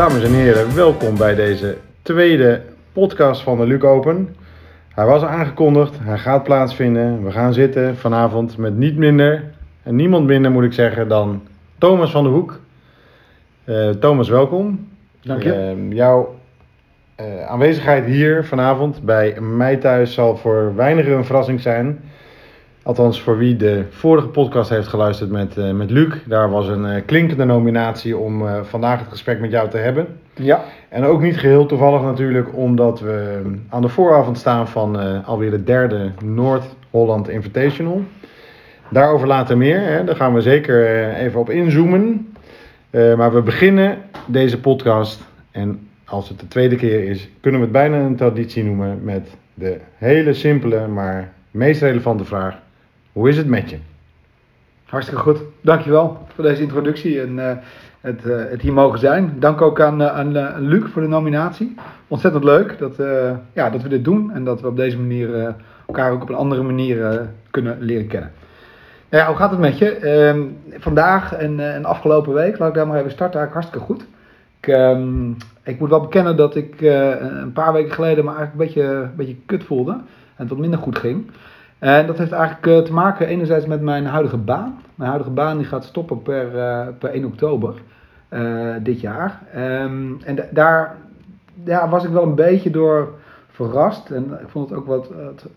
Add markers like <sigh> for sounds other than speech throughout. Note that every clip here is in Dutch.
Dames en heren, welkom bij deze tweede podcast van de Luc Open. Hij was aangekondigd, hij gaat plaatsvinden. We gaan zitten vanavond met niet minder en niemand minder moet ik zeggen dan Thomas van de Hoek. Eh, Thomas, welkom. Dank je. Eh, jouw eh, aanwezigheid hier vanavond bij mij thuis zal voor weinigen een verrassing zijn. Althans, voor wie de vorige podcast heeft geluisterd met, eh, met Luc. Daar was een eh, klinkende nominatie om eh, vandaag het gesprek met jou te hebben. Ja, En ook niet geheel toevallig natuurlijk, omdat we aan de vooravond staan van alweer de derde Noord-Holland Invitational. Daarover later meer, hè. daar gaan we zeker even op inzoomen. Maar we beginnen deze podcast, en als het de tweede keer is, kunnen we het bijna een traditie noemen met de hele simpele, maar meest relevante vraag. Hoe is het met je? hartstikke goed. Dankjewel voor deze introductie en eh, het, eh, het hier mogen zijn. Dank ook aan, eh, aan Luc voor de nominatie. Ontzettend leuk dat, ja, dat we dit doen en dat we op deze manier elkaar ook op een andere manier kunnen leren kennen. Nou ja, hoe gaat het met je? Ehm, vandaag en, en afgelopen week, laat ik daar maar even starten, hartstikke goed. Ik, ehm, ik moet wel bekennen dat ik een paar weken geleden me eigenlijk een beetje, een beetje kut voelde en het wat minder goed ging. En dat heeft eigenlijk eh, te maken enerzijds met mijn huidige baan. Mijn huidige baan die gaat stoppen per, eh, per 1 oktober eh, dit jaar. Ehm, en da- daar was ik wel een beetje door verrast. En ik vond het ook wat,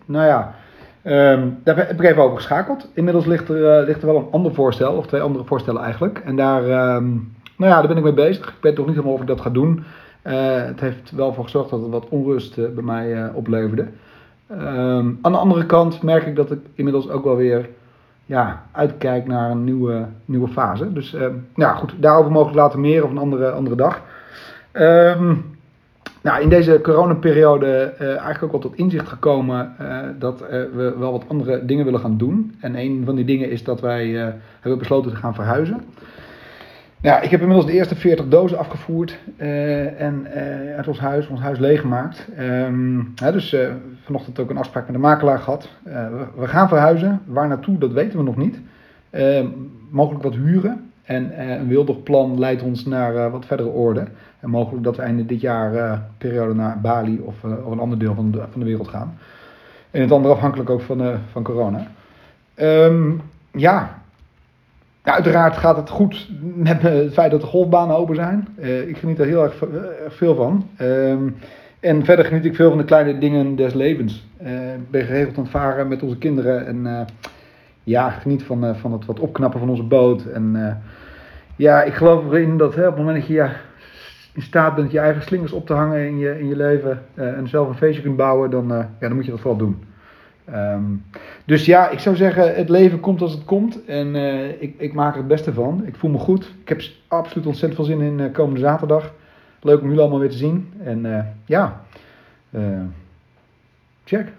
nou ja, ehm, daar heb ik even over geschakeld. Inmiddels ligt er, ligt er wel een ander voorstel, of twee andere voorstellen eigenlijk. En daar, ehm, nou ja, daar ben ik mee bezig. Ik weet nog niet helemaal of ik dat ga doen. Het heeft wel voor gezorgd dat het wat onrust bij mij opleverde. Ehm, aan de andere kant merk ik dat ik inmiddels ook wel weer ja, uitkijk naar een nieuwe, nieuwe fase. Dus ehm, ja, goed, daarover mogelijk later meer of een andere, andere dag. Ehm, nou, in deze coronaperiode eh eigenlijk ook wel tot inzicht gekomen eh, dat eh, we wel wat andere dingen willen gaan doen. En een van die dingen is dat wij hebben besloten te gaan verhuizen. Ja, ik heb inmiddels de eerste 40 dozen afgevoerd en uit ons huis, ons huis leeggemaakt. Dus vanochtend ook een afspraak met de makelaar gehad. Eh, we, we gaan verhuizen. Waar naartoe, dat weten we nog niet. Eh, mogelijk wat huren. En eh, een wildig plan leidt ons naar wat verdere orde. En mogelijk dat we einde dit jaar periode naar Bali of, of een ander deel van de, van de wereld gaan. En het andere afhankelijk ook van, van corona. Ehm, ja, uiteraard gaat het goed met het feit dat de golfbanen open zijn. Ik geniet er heel erg, erg veel van. Ehm, en verder geniet ik veel van de kleine dingen des levens. Eh, Ik ben geregeld aan het varen met onze kinderen. En eh, ja, geniet van, eh, van het wat opknappen van onze boot. En ja, ik geloof erin dat hè, op het moment dat je in staat bent je eigen slingers op te hangen in je, in je leven. en zelf een feestje kunt bouwen, dan, ja, dan moet je dat vooral doen. Ehm, dus ja, ik zou zeggen, het leven komt als het komt. En ik, ik maak er het beste van. Ik voel me goed. Ik heb absoluut ontzettend veel zin in komende zaterdag. Leuk om jullie allemaal weer te zien. En eh, ja, eh, check.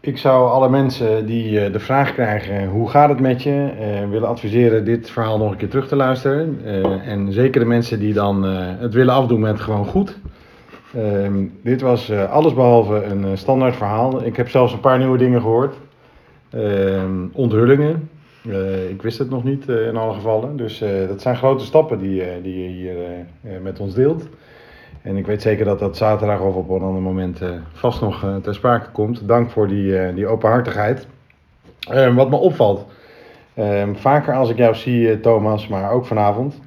Ik zou alle mensen die eh, de vraag krijgen hoe gaat het met je, willen adviseren dit verhaal nog een keer terug te luisteren. En zeker de mensen die dan het willen afdoen met gewoon goed. Ehm, dit was eh, allesbehalve een standaard verhaal. Ik heb zelfs een paar nieuwe dingen gehoord. Ehm, onthullingen. Eh, ik wist het nog niet eh, in alle gevallen. Dus eh, dat zijn grote stappen die, die je hier met ons deelt. En ik weet zeker dat dat zaterdag of op een ander moment vast nog ter sprake komt. Dank voor die, die openhartigheid. Eh, wat me opvalt, eh, vaker als ik jou zie, Thomas, maar ook vanavond,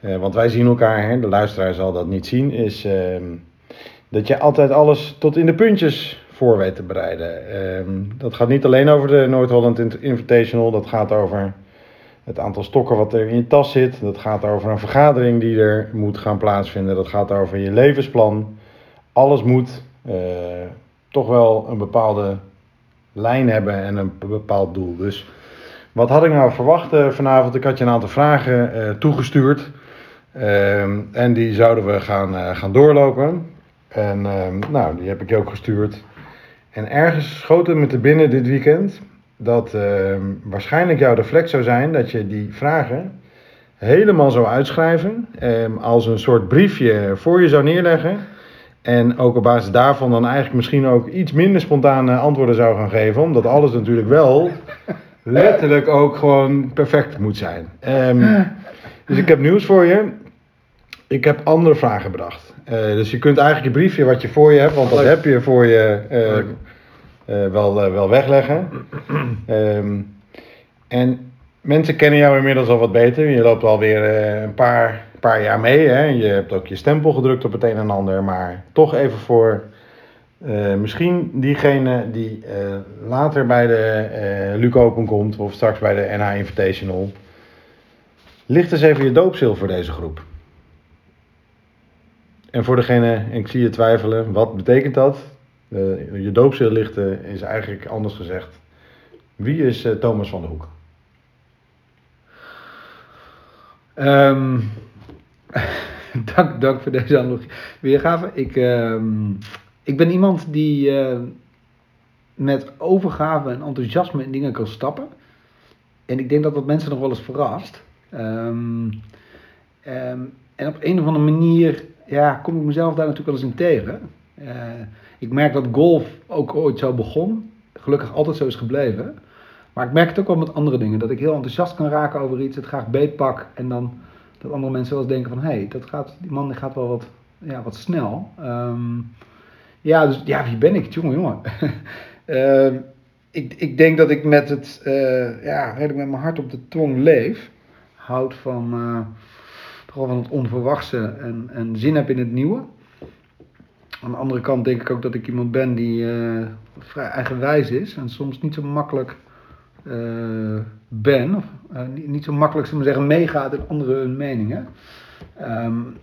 want wij zien elkaar, hè, de luisteraar zal dat niet zien, is ehm, dat je altijd alles tot in de puntjes voor te bereiden. Ehm, dat gaat niet alleen over de Noord-Holland Invitational, dat gaat over het aantal stokken wat er in je tas zit. Dat gaat over een vergadering die er moet gaan plaatsvinden. Dat gaat over je levensplan. Alles moet eh, toch wel een bepaalde lijn hebben en een bepaald doel. Dus wat had ik nou verwacht eh, vanavond? Ik had je een aantal vragen eh, toegestuurd. Ehm, en die zouden we gaan, gaan doorlopen. En ehm, nou, die heb ik je ook gestuurd. En ergens schoot het me te binnen dit weekend dat ehm, waarschijnlijk jouw reflex zou zijn dat je die vragen helemaal zou uitschrijven. ehm, als een soort briefje voor je zou neerleggen. En ook op basis daarvan dan eigenlijk misschien ook iets minder spontane antwoorden zou gaan geven. Omdat alles natuurlijk wel letterlijk ook gewoon perfect moet zijn. Ehm, dus ik heb nieuws voor je. Ik heb andere vragen bedacht. Eh, dus je kunt eigenlijk je briefje wat je voor je hebt, want dat heb je voor je eh, eh, wel, wel wegleggen. Ehm, en mensen kennen jou inmiddels al wat beter. Je loopt alweer een paar, paar jaar mee. Hè? Je hebt ook je stempel gedrukt op het een en ander. Maar toch even voor misschien diegene die later bij de eh Luc Open komt of straks bij de NH Invitational. Licht eens even je doopzeel voor deze groep. En voor degene, ik zie je twijfelen, wat betekent dat? Eh, je doopzeel lichten is eigenlijk anders gezegd. Wie is eh, Thomas van der Hoek? Ehm, <laughs> dank, dank voor deze analogie. weergave. Ik, ehm, ik ben iemand die eh, met overgave en enthousiasme in dingen kan stappen. En ik denk dat dat mensen nog wel eens verrast. Ehm, en op een of andere manier ja, kom ik mezelf daar natuurlijk wel eens in tegen. Eh, ik merk dat golf ook ooit zo begon. Gelukkig altijd zo is gebleven. Maar ik merk het ook wel met andere dingen. Dat ik heel enthousiast kan raken over iets, het graag beetpak. En dan dat andere mensen wel eens denken van... Hé, hey, dat gaat, die man die gaat wel wat, ja, wat snel. Ehm, ja, dus ja, wie ben ik? Jongen, jongen. <laughs> Ehm, ik, ik denk dat ik met het... eh, ja, redelijk met mijn hart op de tong leef. Houd van... wel van het onverwachte en, en zin heb in het nieuwe. Aan de andere kant denk ik ook dat ik iemand ben die eh, vrij eigenwijs is. En soms niet zo makkelijk eh, ben, of eh, niet, niet zo makkelijk zullen we zeggen, meegaat in andere hun meningen. En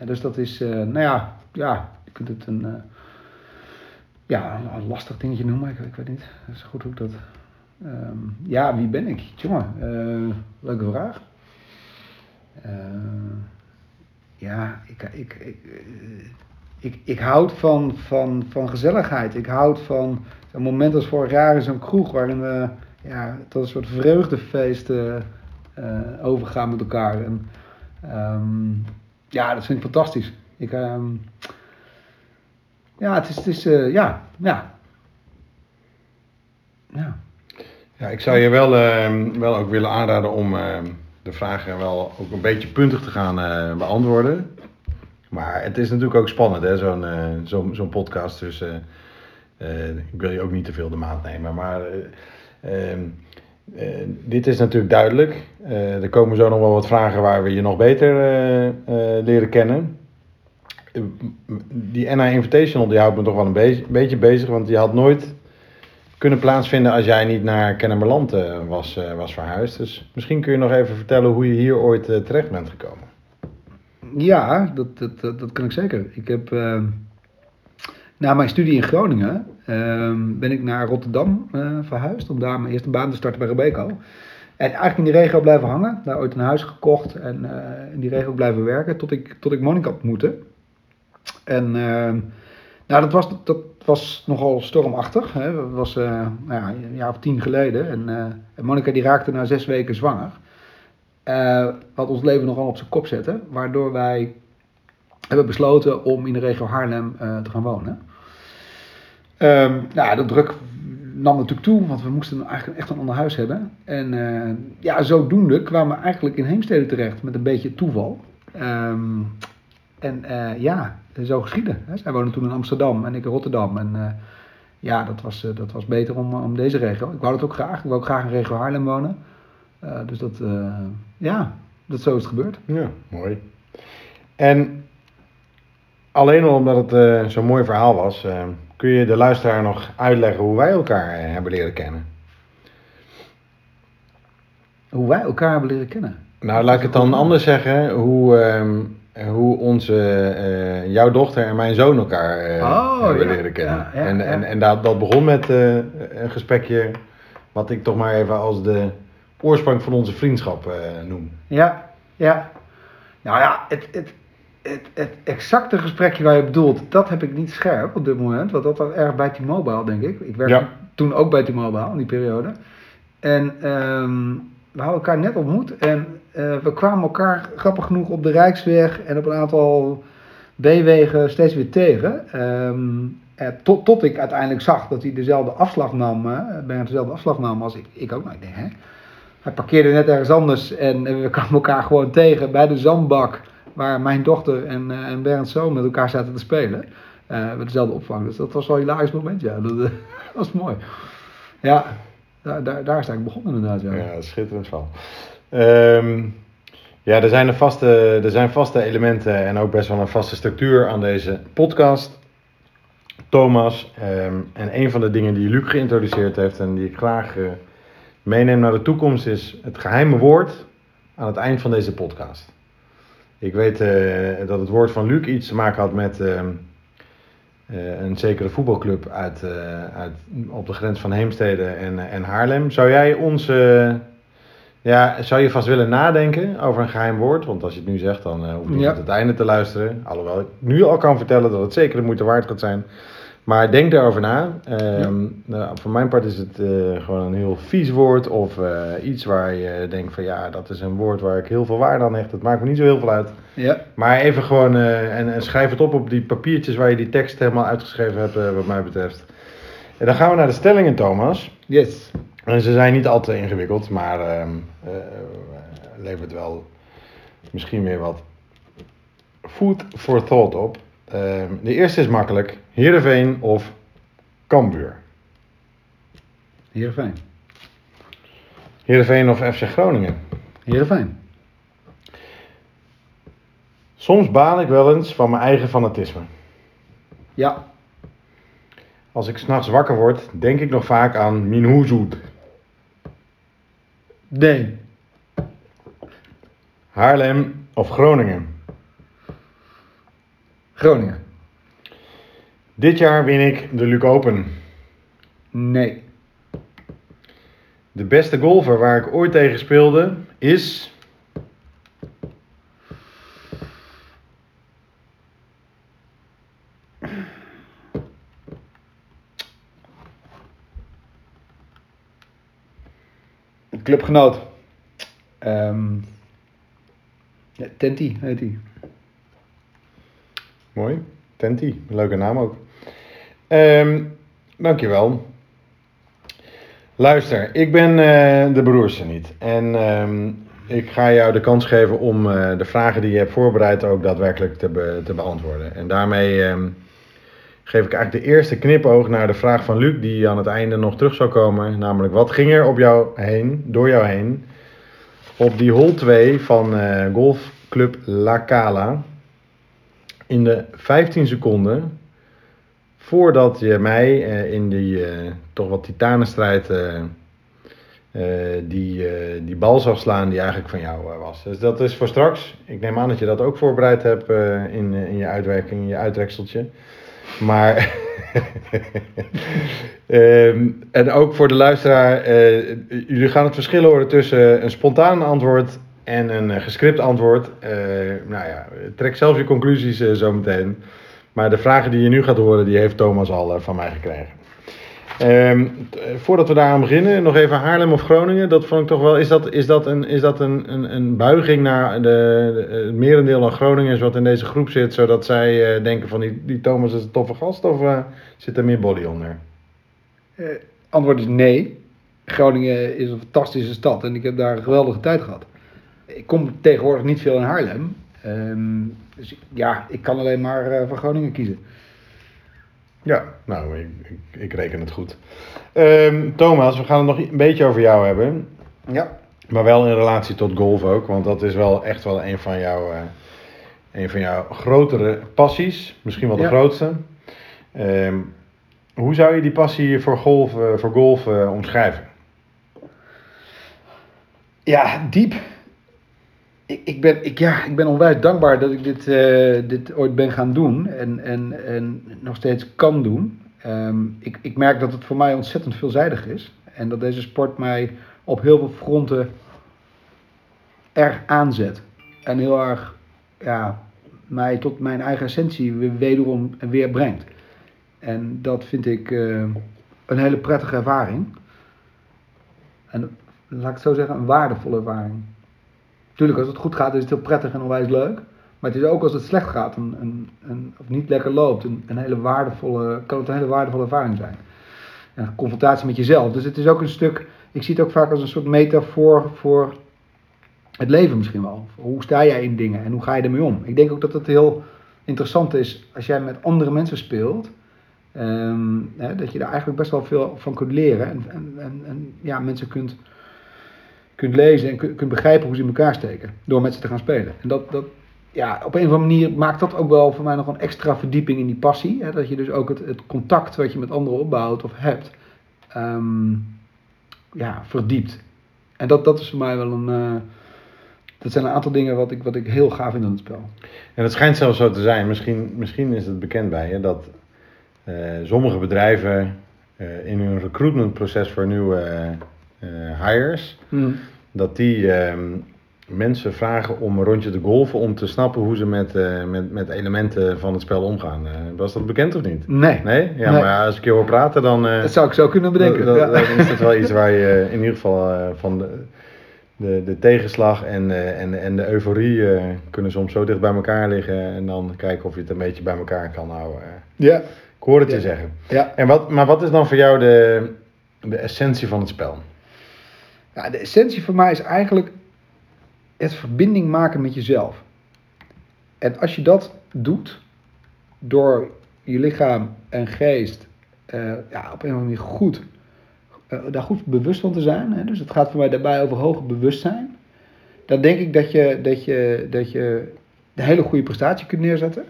<clears throat> dus dat is, nou ja, ja, je kunt het een, ja, een lastig dingetje noemen, ik, ik weet niet dat is goed ik dat... ehm, ja, wie ben ik? Jongen, leuke vraag. Eh, ja, ik, ik, ik, eh, ik, ik houd van, van, van gezelligheid. Ik houd van een moment als vorig jaar in zo'n kroeg waarin we ja, tot een soort vreugdefeest eh, overgaan met elkaar. En, ehm, ja, dat vind ik fantastisch. Ik, ehm, ja, het is, het is ja, ja. Ja. Ja, ik zou je wel, ehm, wel ook willen aanraden om de vragen wel ook een beetje puntig te gaan eh, beantwoorden. Maar het is natuurlijk ook spannend, hè, zo'n eh, zo'n zo'n podcast. Dus eh, ik wil je ook niet te veel de maat nemen. Maar eh, ehm, eh, dit is natuurlijk duidelijk. Er komen zo nog wel wat vragen waar we je nog beter leren kennen. Die NA Invitational die houdt me toch wel een beetje bezig, want die had nooit kunnen plaatsvinden als jij niet naar Kennemerland eh, was, eh, was verhuisd. Dus misschien kun je nog even vertellen hoe je hier ooit eh, terecht bent gekomen. Ja, dat, dat, dat, kan ik zeker. Ik heb na mijn studie in Groningen ehm, ben ik naar Rotterdam verhuisd om daar mijn eerste baan te starten bij Robeco. En eigenlijk in die regio blijven hangen, daar ooit een huis gekocht en in die regio blijven werken tot ik, tot ik Monika ontmoette. En ehm, nou, dat was, dat was nogal stormachtig. Hè. Dat was eh, nou ja, een jaar of tien geleden. En, en Monika die raakte na zes weken zwanger. Eh, wat ons leven nogal op zijn kop zette. Waardoor wij hebben besloten om in de regio Haarlem te gaan wonen. Ehm, nou, de druk nam natuurlijk toe, want we moesten eigenlijk echt een ander huis hebben. En ja, zodoende kwamen we eigenlijk in Heemstede terecht met een beetje toeval. Ehm, en eh, ja, zo geschieden. Hè. Zij wonen toen in Amsterdam en ik in Rotterdam. En eh, ja, dat was, eh, dat was beter om, om deze regio. Ik wou dat ook graag. Ik wou ook graag in regio Haarlem wonen. Dus dat, ja, dat zo is het gebeurd. Ja, mooi. En alleen al omdat het zo'n mooi verhaal was, kun je de luisteraar nog uitleggen hoe wij elkaar hebben leren kennen. Hoe wij elkaar hebben leren kennen. Nou, laat ik het dan anders zeggen, hoe, ehm, hoe onze, eh, jouw dochter en mijn zoon elkaar eh, Oh, hebben ja. leren kennen. Ja, ja, en en, en dat, dat begon met eh, een gesprekje, wat ik toch maar even als de oorsprong van onze vriendschap eh, noem. Ja, ja. Nou ja, het, het, het, het exacte gesprekje waar je bedoelt, dat heb ik niet scherp op dit moment. Want dat was erg bij T-Mobile, denk ik. Ik werkte toen ook bij T-Mobile in die periode. En ehm, we hadden elkaar net ontmoet en eh, we kwamen elkaar grappig genoeg op de Rijksweg en op een aantal B-wegen steeds weer tegen. Ehm, eh, tot, tot ik uiteindelijk zag dat hij dezelfde afslag nam, Bernd dezelfde afslag nam als ik, ik ook. Nou, denk, hè? Hij parkeerde net ergens anders en we kwamen elkaar gewoon tegen bij de zandbak waar mijn dochter en, uh, en Bernd zoon met elkaar zaten te spelen. Uh, met dezelfde opvang. Dus dat was wel een hilarisch moment, ja. Dat, <laughs> dat was mooi. Ja, daar, daar, daar is ik begonnen inderdaad. Ja, schitterend van. Um, ja, er zijn, een vaste, er zijn vaste elementen en ook best wel een vaste structuur aan deze podcast. Thomas, um, en een van de dingen die Luc geïntroduceerd heeft en die ik graag uh, meeneem naar de toekomst is het geheime woord aan het eind van deze podcast. Ik weet uh, dat het woord van Luc iets te maken had met uh, uh, een zekere voetbalclub uit, uit, op de grens van Heemstede en, en Haarlem. Zou jij ons, ja, zou je vast willen nadenken over een geheim woord? Want als je het nu zegt, dan hoef je niet ja. tot het einde te luisteren. Alhoewel ik nu al kan vertellen dat het zeker de moeite waard gaat zijn. Maar denk daarover na. Um, nou, voor mijn part is het uh, gewoon een heel vies woord of uh, iets waar je denkt van ja, dat is een woord waar ik heel veel waarde aan hecht. Het maakt me niet zo heel veel uit. Ja. Maar even gewoon uh, en, en, schrijf het op op die papiertjes waar je die tekst helemaal uitgeschreven hebt wat mij betreft. En dan gaan we naar de stellingen, Thomas. Yes. En ze zijn niet al te ingewikkeld, maar um, levert wel misschien weer wat food for thought op. Uh, de eerste is makkelijk. Heerenveen of Cambuur? Heerenveen. Heerenveen of FC Groningen? Heerenveen. Soms baal ik wel eens van mijn eigen fanatisme. Ja. Als ik s'nachts wakker word, denk ik nog vaak aan Minhoezoet. Nee. Haarlem of Groningen? Groningen. Dit jaar win ik de Luc Open. Nee. De beste golfer waar ik ooit tegen speelde is. Een clubgenoot. Um, Tenti heet hij. Mooi. Tenti, leuke naam ook. Um, dankjewel. Luister, ik ben uh, de broerste niet. En um, ik ga jou de kans geven om uh, de vragen die je hebt voorbereid ook daadwerkelijk te, be te beantwoorden. En daarmee um, geef ik eigenlijk de eerste knipoog naar de vraag van Luc, die aan het einde nog terug zou komen. Namelijk, wat ging er op jou heen, door jou heen, op die hol 2 van uh, golfclub La Cala? In de 15 seconden voordat je mij uh, in die uh, toch wat titanenstrijd uh, die, die bal zou slaan die eigenlijk van jou was. Dus dat is voor straks. Ik neem aan dat je dat ook voorbereid hebt in, in je uitwerking, in je uitrekseltje. Maar, um, <laughs> en ook voor de luisteraar, jullie gaan het verschil horen tussen een spontaan antwoord en een uh, gescript antwoord. Uh, nou ja, trek zelf je conclusies uh, zometeen. Maar de vragen die je nu gaat horen, die heeft Thomas al van mij gekregen. Um, voordat we daaraan beginnen, nog even Haarlem of Groningen. Dat vond ik toch wel. Is dat, is dat, een, is dat een, een, een buiging naar de, de, het merendeel van Groningers wat in deze groep zit, zodat zij denken van die, die Thomas is een toffe gast of zit er meer body onder? antwoord is nee. Groningen is een fantastische stad en ik heb daar een geweldige tijd gehad ik kom tegenwoordig niet veel in Haarlem. Um, dus ja, ik kan alleen maar uh, voor Groningen kiezen. Ja, nou, ik, ik, ik reken het goed. Um, Thomas, we gaan het nog een beetje over jou hebben. Ja. Maar wel in relatie tot golf ook, want dat is wel echt wel een van jouw, uh, een van jouw grotere passies. Misschien wel de ja. grootste. Um, hoe zou je die passie voor golf, uh, voor golf omschrijven? Ja, diep ik, ik, ben, ik, ja, ik ben onwijs dankbaar dat ik dit, uh, dit ooit ben gaan doen en, en, en nog steeds kan doen. Um, ik, ik merk dat het voor mij ontzettend veelzijdig is en dat deze sport mij op heel veel fronten erg aanzet. En heel erg ja, mij tot mijn eigen essentie wederom weer brengt. En dat vind ik uh, een hele prettige ervaring. En laat ik het zo zeggen, een waardevolle ervaring. Tuurlijk, als het goed gaat is het heel prettig en onwijs leuk. Maar het is ook als het slecht gaat een, een, een, of niet lekker loopt, een, een, hele waardevolle, kan het een hele waardevolle ervaring zijn. confrontatie met jezelf. Dus het is ook een stuk, ik zie het ook vaak als een soort metafoor voor het leven misschien wel. Hoe sta jij in dingen en hoe ga je ermee om? Ik denk ook dat het heel interessant is als jij met andere mensen speelt. ehm, hè, dat je daar eigenlijk best wel veel van kunt leren. En, en, en, en ja, mensen kunt, kunt lezen en kunt, begrijpen hoe ze in elkaar steken. Door met ze te gaan spelen. En dat, dat, ja, op een of andere manier maakt dat ook wel voor mij nog een extra verdieping in die passie. Hè? Dat je dus ook het, het contact wat je met anderen opbouwt of hebt, ehm, ja, verdiept. En dat, dat is voor mij wel een. eh, dat zijn een aantal dingen wat ik, wat ik heel gaaf vind aan het spel. En het schijnt zelfs zo te zijn, misschien, misschien is het bekend bij je, dat eh, sommige bedrijven eh, in hun recruitmentproces voor nieuwe eh, hires, dat die ehm, mensen vragen om een rondje te golfen om te snappen hoe ze met, eh, met, met elementen van het spel omgaan. Eh, was dat bekend of niet? Nee, Nee? Ja, Nee. maar als ik je hoor praten, dan, dat zou ik zo kunnen bedenken. dan, Ja. is dat wel iets waar je in ieder geval van de, de, de tegenslag en, en, en de euforie kunnen soms zo dicht bij elkaar liggen en dan kijken of je het een beetje bij elkaar kan houden. Ja, Ik hoor het je zeggen. ja. En wat, maar wat is dan voor jou de, de essentie van het spel? De essentie voor mij is eigenlijk het verbinding maken met jezelf. En als je dat doet, door je lichaam en geest eh, ja, op een of andere manier goed, eh, daar goed bewust van te zijn. Hè? Dus het gaat voor mij daarbij over hoger bewustzijn. Dan denk ik dat je, dat je, dat je een hele goede prestatie kunt neerzetten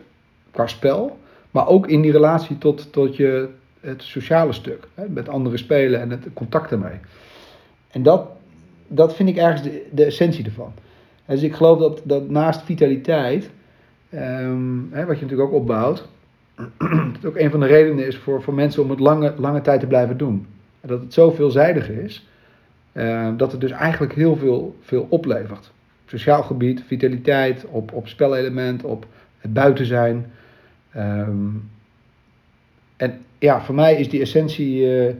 qua spel. Maar ook in die relatie tot, tot je, het sociale stuk. Hè? Met anderen spelen en het contact ermee. En dat, dat vind ik ergens de, de essentie ervan. Dus ik geloof dat, dat naast vitaliteit, ehm, hè, wat je natuurlijk ook opbouwt, <clears throat> het ook een van de redenen is voor, voor mensen om het lange, lange tijd te blijven doen. En dat het zo veelzijdig is, eh, dat het dus eigenlijk heel veel, veel oplevert. Sociaal gebied, vitaliteit, op, op spelelement, op het buiten zijn. Ehm, en ja, voor mij is die essentie. eh,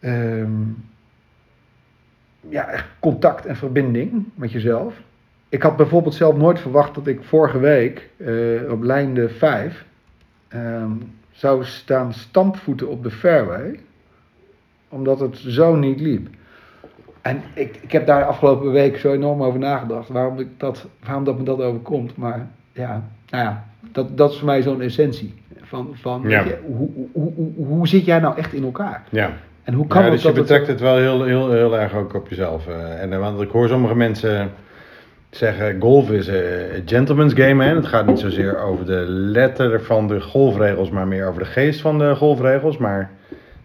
ehm, ja, echt contact en verbinding met jezelf. Ik had bijvoorbeeld zelf nooit verwacht dat ik vorige week eh, op lijn de 5 ehm, zou staan stampvoeten op de fairway, omdat het zo niet liep. En ik, ik heb daar afgelopen week zo enorm over nagedacht waarom, ik dat, waarom dat me dat overkomt. Maar ja, nou ja dat, dat is voor mij zo'n essentie. Van, van Ja. je, hoe, hoe, hoe, hoe zit jij nou echt in elkaar? Ja. En hoe kan ja, het dus je dat het- betrekt het wel heel, heel, heel erg ook op jezelf. eh, en, eh, want ik hoor sommige mensen zeggen, golf is een gentleman's game. Hè? Het gaat niet zozeer over de letter van de golfregels, maar meer over de geest van de golfregels. Maar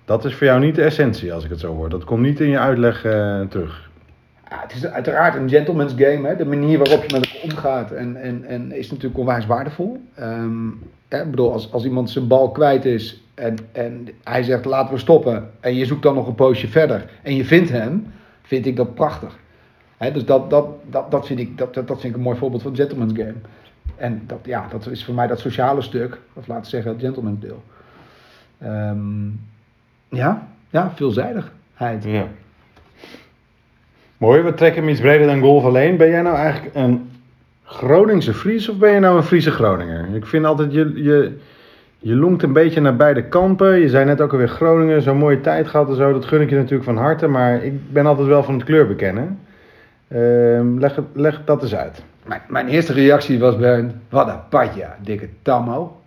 dat is voor jou niet de essentie, als ik het zo hoor. Dat komt niet in je uitleg eh, terug. Ja, het is uiteraard een gentleman's game. Hè? De manier waarop je met elkaar omgaat en, en, en is natuurlijk onwijs waardevol. Ehm, hè, ik bedoel, als, als iemand zijn bal kwijt is en, en hij zegt laten we stoppen en je zoekt dan nog een poosje verder en je vindt hem, vind ik dat prachtig. Dus dat, dat, dat, dat, vind ik, dat, dat, vind ik een mooi voorbeeld van gentleman's game. En dat, ja, dat is voor mij dat sociale stuk, of laten we zeggen het gentleman's deel. Ehm, ja, ja, veelzijdigheid. Ja. Mooi, we trekken hem iets breder dan golf alleen. Ben jij nou eigenlijk een Groningse Fries of ben je nou een Friese Groninger? Ik vind altijd, je, je, je longt een beetje naar beide kampen. Je zei net ook alweer Groningen, zo'n mooie tijd gehad en zo. Dat gun ik je natuurlijk van harte, maar ik ben altijd wel van het kleur bekennen. Ehm, leg, leg dat eens uit. Mijn, mijn eerste reactie was Bernd, wat een padja, dikke tammo.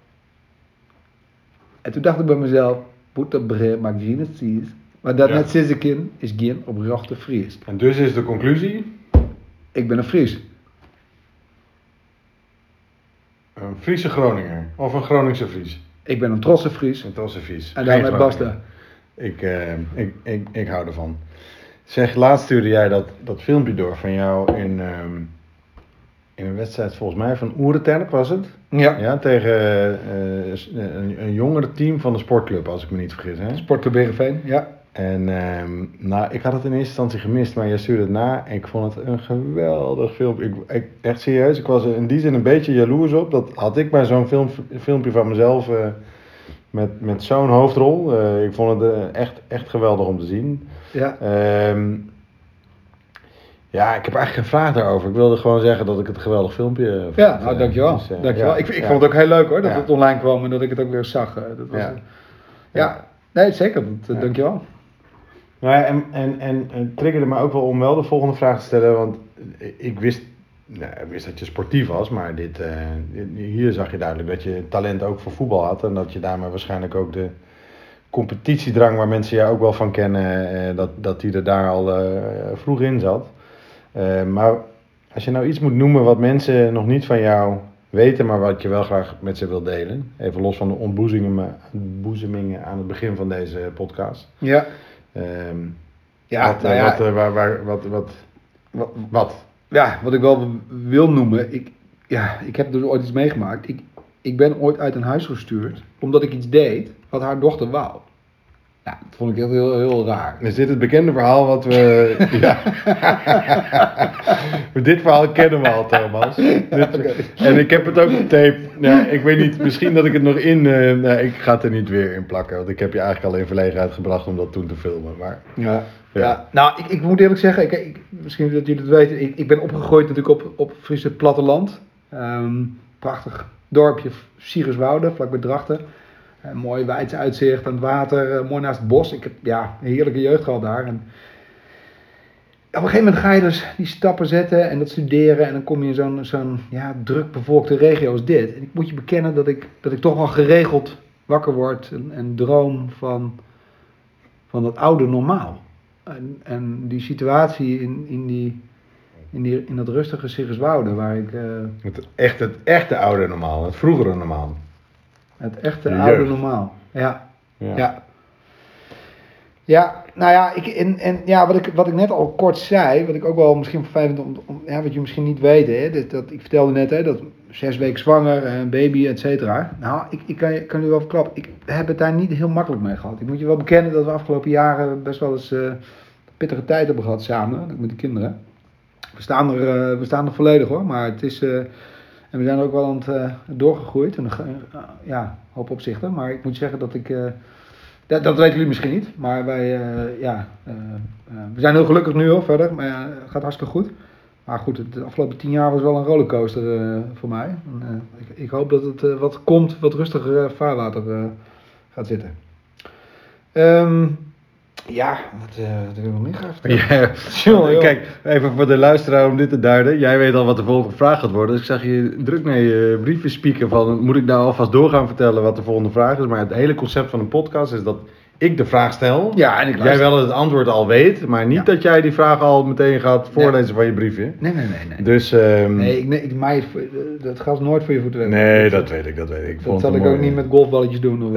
En toen dacht ik bij mezelf, breed maar het ziet. Maar dat Ja. net sinds ik in is geen oprechte Fries. En dus is de conclusie, Ik ben een Fries. een Friese Groninger of een Groningse Fries. Ik ben een trotse Fries. Een Trosse Fries. En daarmee basta. Ik, eh, ik, ik, ik hou ervan. Zeg, laatst stuurde jij dat, dat filmpje door van jou in, ehm, in een wedstrijd, volgens mij van Oereterp was het? Ja. Ja, tegen eh, s- een, een jongere team van de sportclub, als ik me niet vergis. Hè? Sportclub Heerenveen, ja. En ehm, nou, ik had het in eerste instantie gemist, maar jij stuurde het na en ik vond het een geweldig filmpje. Ik, ik, echt serieus, ik was er in die zin een beetje jaloers op. Dat had ik bij zo'n film, filmpje van mezelf eh, met, met zo'n hoofdrol. Eh, ik vond het eh, echt, echt geweldig om te zien. ja. Ehm, ja, ik heb eigenlijk geen vraag daarover. Ik wilde gewoon zeggen dat ik het een geweldig filmpje vond. Ja, nou dankjewel. dus, dankjewel. ja, ik ik ja. vond het ook heel leuk hoor, dat Ja. het online kwam en dat ik het ook weer zag. Dat was, Ja. ja. nee zeker. Dat. Dankjewel. Nou ja, en, en, en, triggerde me ook wel om wel de volgende vraag te stellen. Want ik wist, nou, wist dat je sportief was, maar dit, eh, dit- hier zag je duidelijk dat je talent ook voor voetbal had. En dat je daarmee waarschijnlijk ook de competitiedrang waar mensen jou ook wel van kennen, eh, dat, dat die er daar al eh, vroeg in zat. Maar als je nou iets moet noemen wat mensen nog niet van jou weten, maar wat je wel graag met ze wil delen. Even los van de ontboezemingen aan het begin van deze podcast. Ja. Ehm, Ja, wat, nou eh, ja, wat, eh, waar, waar, wat, wat, wat, wat? ja, wat ik wel wil noemen, ik, ja, ik heb dus ooit iets meegemaakt. Ik, ik ben ooit uit een huis gestuurd omdat ik iets deed wat haar dochter wou. Ja, dat vond ik heel, heel raar. Is dit het bekende verhaal wat we... <laughs> ja. dit verhaal kennen we al, Thomas. En ik heb het ook op tape. Ja, ik weet niet, misschien dat ik het nog in... eh, nee, ik ga het er niet weer in plakken. Want ik heb je eigenlijk al in verlegenheid gebracht om dat toen te filmen. Maar Ja. Ja. Ja. nou, ik, ik moet eerlijk zeggen, ik, ik, misschien dat jullie het weten, ik, ik ben opgegroeid natuurlijk op, op Friese platteland. Ehm, prachtig dorpje, Siegerswoude, vlakbij Drachten. Een mooi wijds uitzicht aan het water, eh, mooi naast het bos. Ik heb ja, een heerlijke jeugd gehad daar. En op een gegeven moment ga je dus die stappen zetten en dat studeren en dan kom je in zo'n zo'n ja, druk bevolkte regio als dit. En ik moet je bekennen dat ik, dat ik toch wel geregeld wakker word en, en droom van, van dat oude normaal. En, en die situatie in, in, die, in, die, in dat rustige Siggerswoude, waar ik eh, het, echt, het echte oude normaal, het vroegere normaal. Het echte De oude jeugd. normaal. Ja, Ja. ja. Ja, nou ja, ik, en, en ja wat, ik, wat ik net al kort zei, wat ik ook wel misschien vervelend om, om ja, wat je misschien niet weet, hè, dat, dat, ik vertelde net hè, dat zes weken zwanger, eh, een baby, et cetera. Nou, ik, ik kan, kan u wel verklappen, ik heb het daar niet heel makkelijk mee gehad. Ik moet je wel bekennen dat we afgelopen jaren best wel eens eh, pittige tijd hebben gehad samen, met de kinderen. We staan er, eh, we staan er volledig hoor, maar het is, we zijn ook wel aan het eh, doorgegroeid, en, uh, ja, hoop opzichten. Maar ik moet zeggen dat ik, eh, dat, dat weten jullie misschien niet, maar wij, eh, ja, eh, eh, we zijn heel gelukkig nu hoor, verder, maar het gaat hartstikke goed. Maar goed, de afgelopen tien jaar was wel een rollercoaster eh, voor mij. Eh, ik, ik hoop dat het eh, wat komt, wat rustiger eh, vaarwater eh, gaat zitten. Ehm, ja, wat, eh, wat wil ik nog meer? Ja, <laughs> joh. kijk, even voor de luisteraar om dit te duiden. Jij weet al wat de volgende vraag gaat worden. Dus ik zag je druk naar je brieven spieken van... moet ik nou alvast doorgaan vertellen wat de volgende vraag is? Maar het hele concept van een podcast is dat ik de vraag stel. Ja, en ik Jij wel het antwoord al weet, maar niet Ja. dat jij die vraag al meteen gaat voorlezen van je briefje. Nee, nee, nee. nee. Dus, ehm, Nee, ik, nee, ik maai eh, dat gaat nooit voor je voeten nee, dat weet ik, dat weet ik. Dat zal ik ook niet met golfballetjes doen. <laughs>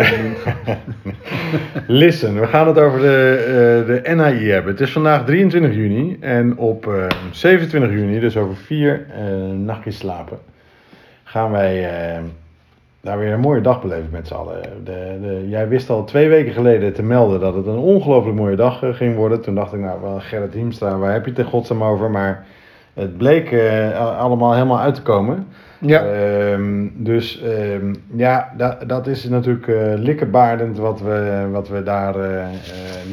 Listen, we gaan het over de, eh, de NAI hebben. Het is vandaag 23 juni en op eh, 27 juni, dus over vier eh, nachtjes slapen, gaan wij eh, daar weer een mooie dag beleven met z'n allen. De, de, jij wist al twee weken geleden te melden dat het een ongelooflijk mooie dag eh, ging worden. Toen dacht ik, nou, wel Gerrit Hiemstra, waar heb je het in godsnaam over? Maar het bleek eh, allemaal helemaal uit te komen. ja. Ehm, dus ehm, ja, dat, dat is natuurlijk eh likkerbaardend wat we, wat we daar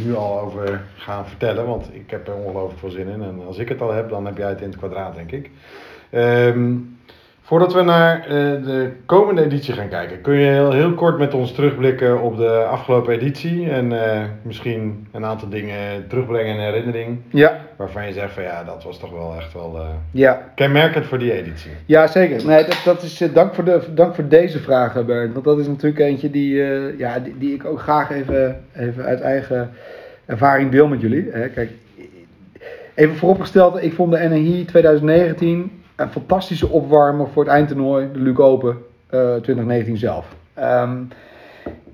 nu al over gaan vertellen. Want ik heb er ongelooflijk veel zin in. En als ik het al heb, dan heb jij het in het kwadraat, denk ik. Ehm, voordat we naar eh, de komende editie gaan kijken, kun je heel, heel kort met ons terugblikken op de afgelopen editie. En eh, misschien een aantal dingen terugbrengen in herinnering. ja, Waarvan je zegt van ja, dat was toch wel echt wel eh, ja. kenmerkend voor die editie. Ja, zeker. Nee, dat, dat is, dank, voor de, dank voor deze vraag, Bernd. Want dat is natuurlijk eentje die, ja, die, die ik ook graag even, even uit eigen ervaring deel met jullie. Hè. Kijk, even vooropgesteld, ik vond de NHI 2019 een fantastische opwarmer voor het eindtoernooi, de Luke Open eh, 2019 zelf. Ehm,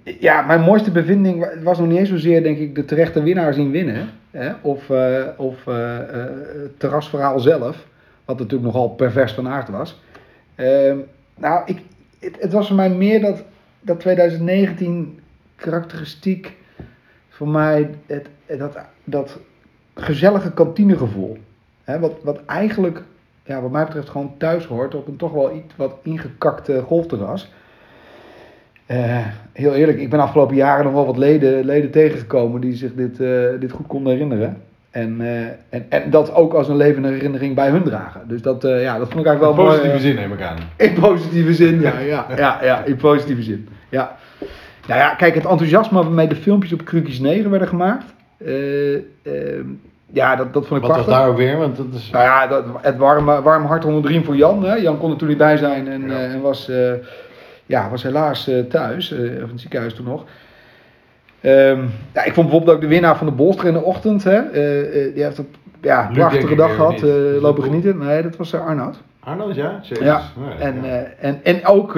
ja, mijn mooiste bevinding wa- was nog niet eens zozeer, denk ik, de terechte winnaar zien winnen. Hè? Of, eh, of eh, eh, het terrasverhaal zelf, wat natuurlijk nogal pervers van aard was. Ehm, nou, ik, het, het was voor mij meer dat, dat 2019 karakteristiek voor mij het- dat, dat gezellige kantinegevoel. Hè, wat, wat eigenlijk, ja, wat mij betreft, gewoon thuis hoort op een toch wel iets wat ingekakte golfterras. Eh, heel eerlijk, ik ben afgelopen jaren nog wel wat leden, leden tegengekomen die zich dit, eh, dit goed konden herinneren. En, eh, en, en dat ook als een levende herinnering bij hun dragen. Dus dat, ja, dat vond ik eigenlijk wel In positieve zin neem ik aan. <laughs> in positieve zin, ja, ja, <laughs> ja, ja, in positieve zin. Ja. Nou ja, kijk, het enthousiasme waarmee de filmpjes op Krukjes 9 werden gemaakt, Eh, ehm, ja, dat, dat vond ik Wat was prachtig. daar ook weer? Want dat is... Nou ja, dat, het warme, warm hart onder de riem voor Jan. Hè. Jan kon er toen niet bij zijn en, Ja. eh, en was, eh, ja, was helaas eh, thuis, of in het ziekenhuis toen nog. Ehm, ja, ik vond bijvoorbeeld ook de winnaar van de Bolster in de ochtend. Hè. Die heeft een ja, prachtige ik, dag eh, gehad, eh, lopen genieten. Nee, dat was Arnoud. Arnold, ja? Jezus. Ja, Nee, en, ja. en, en ook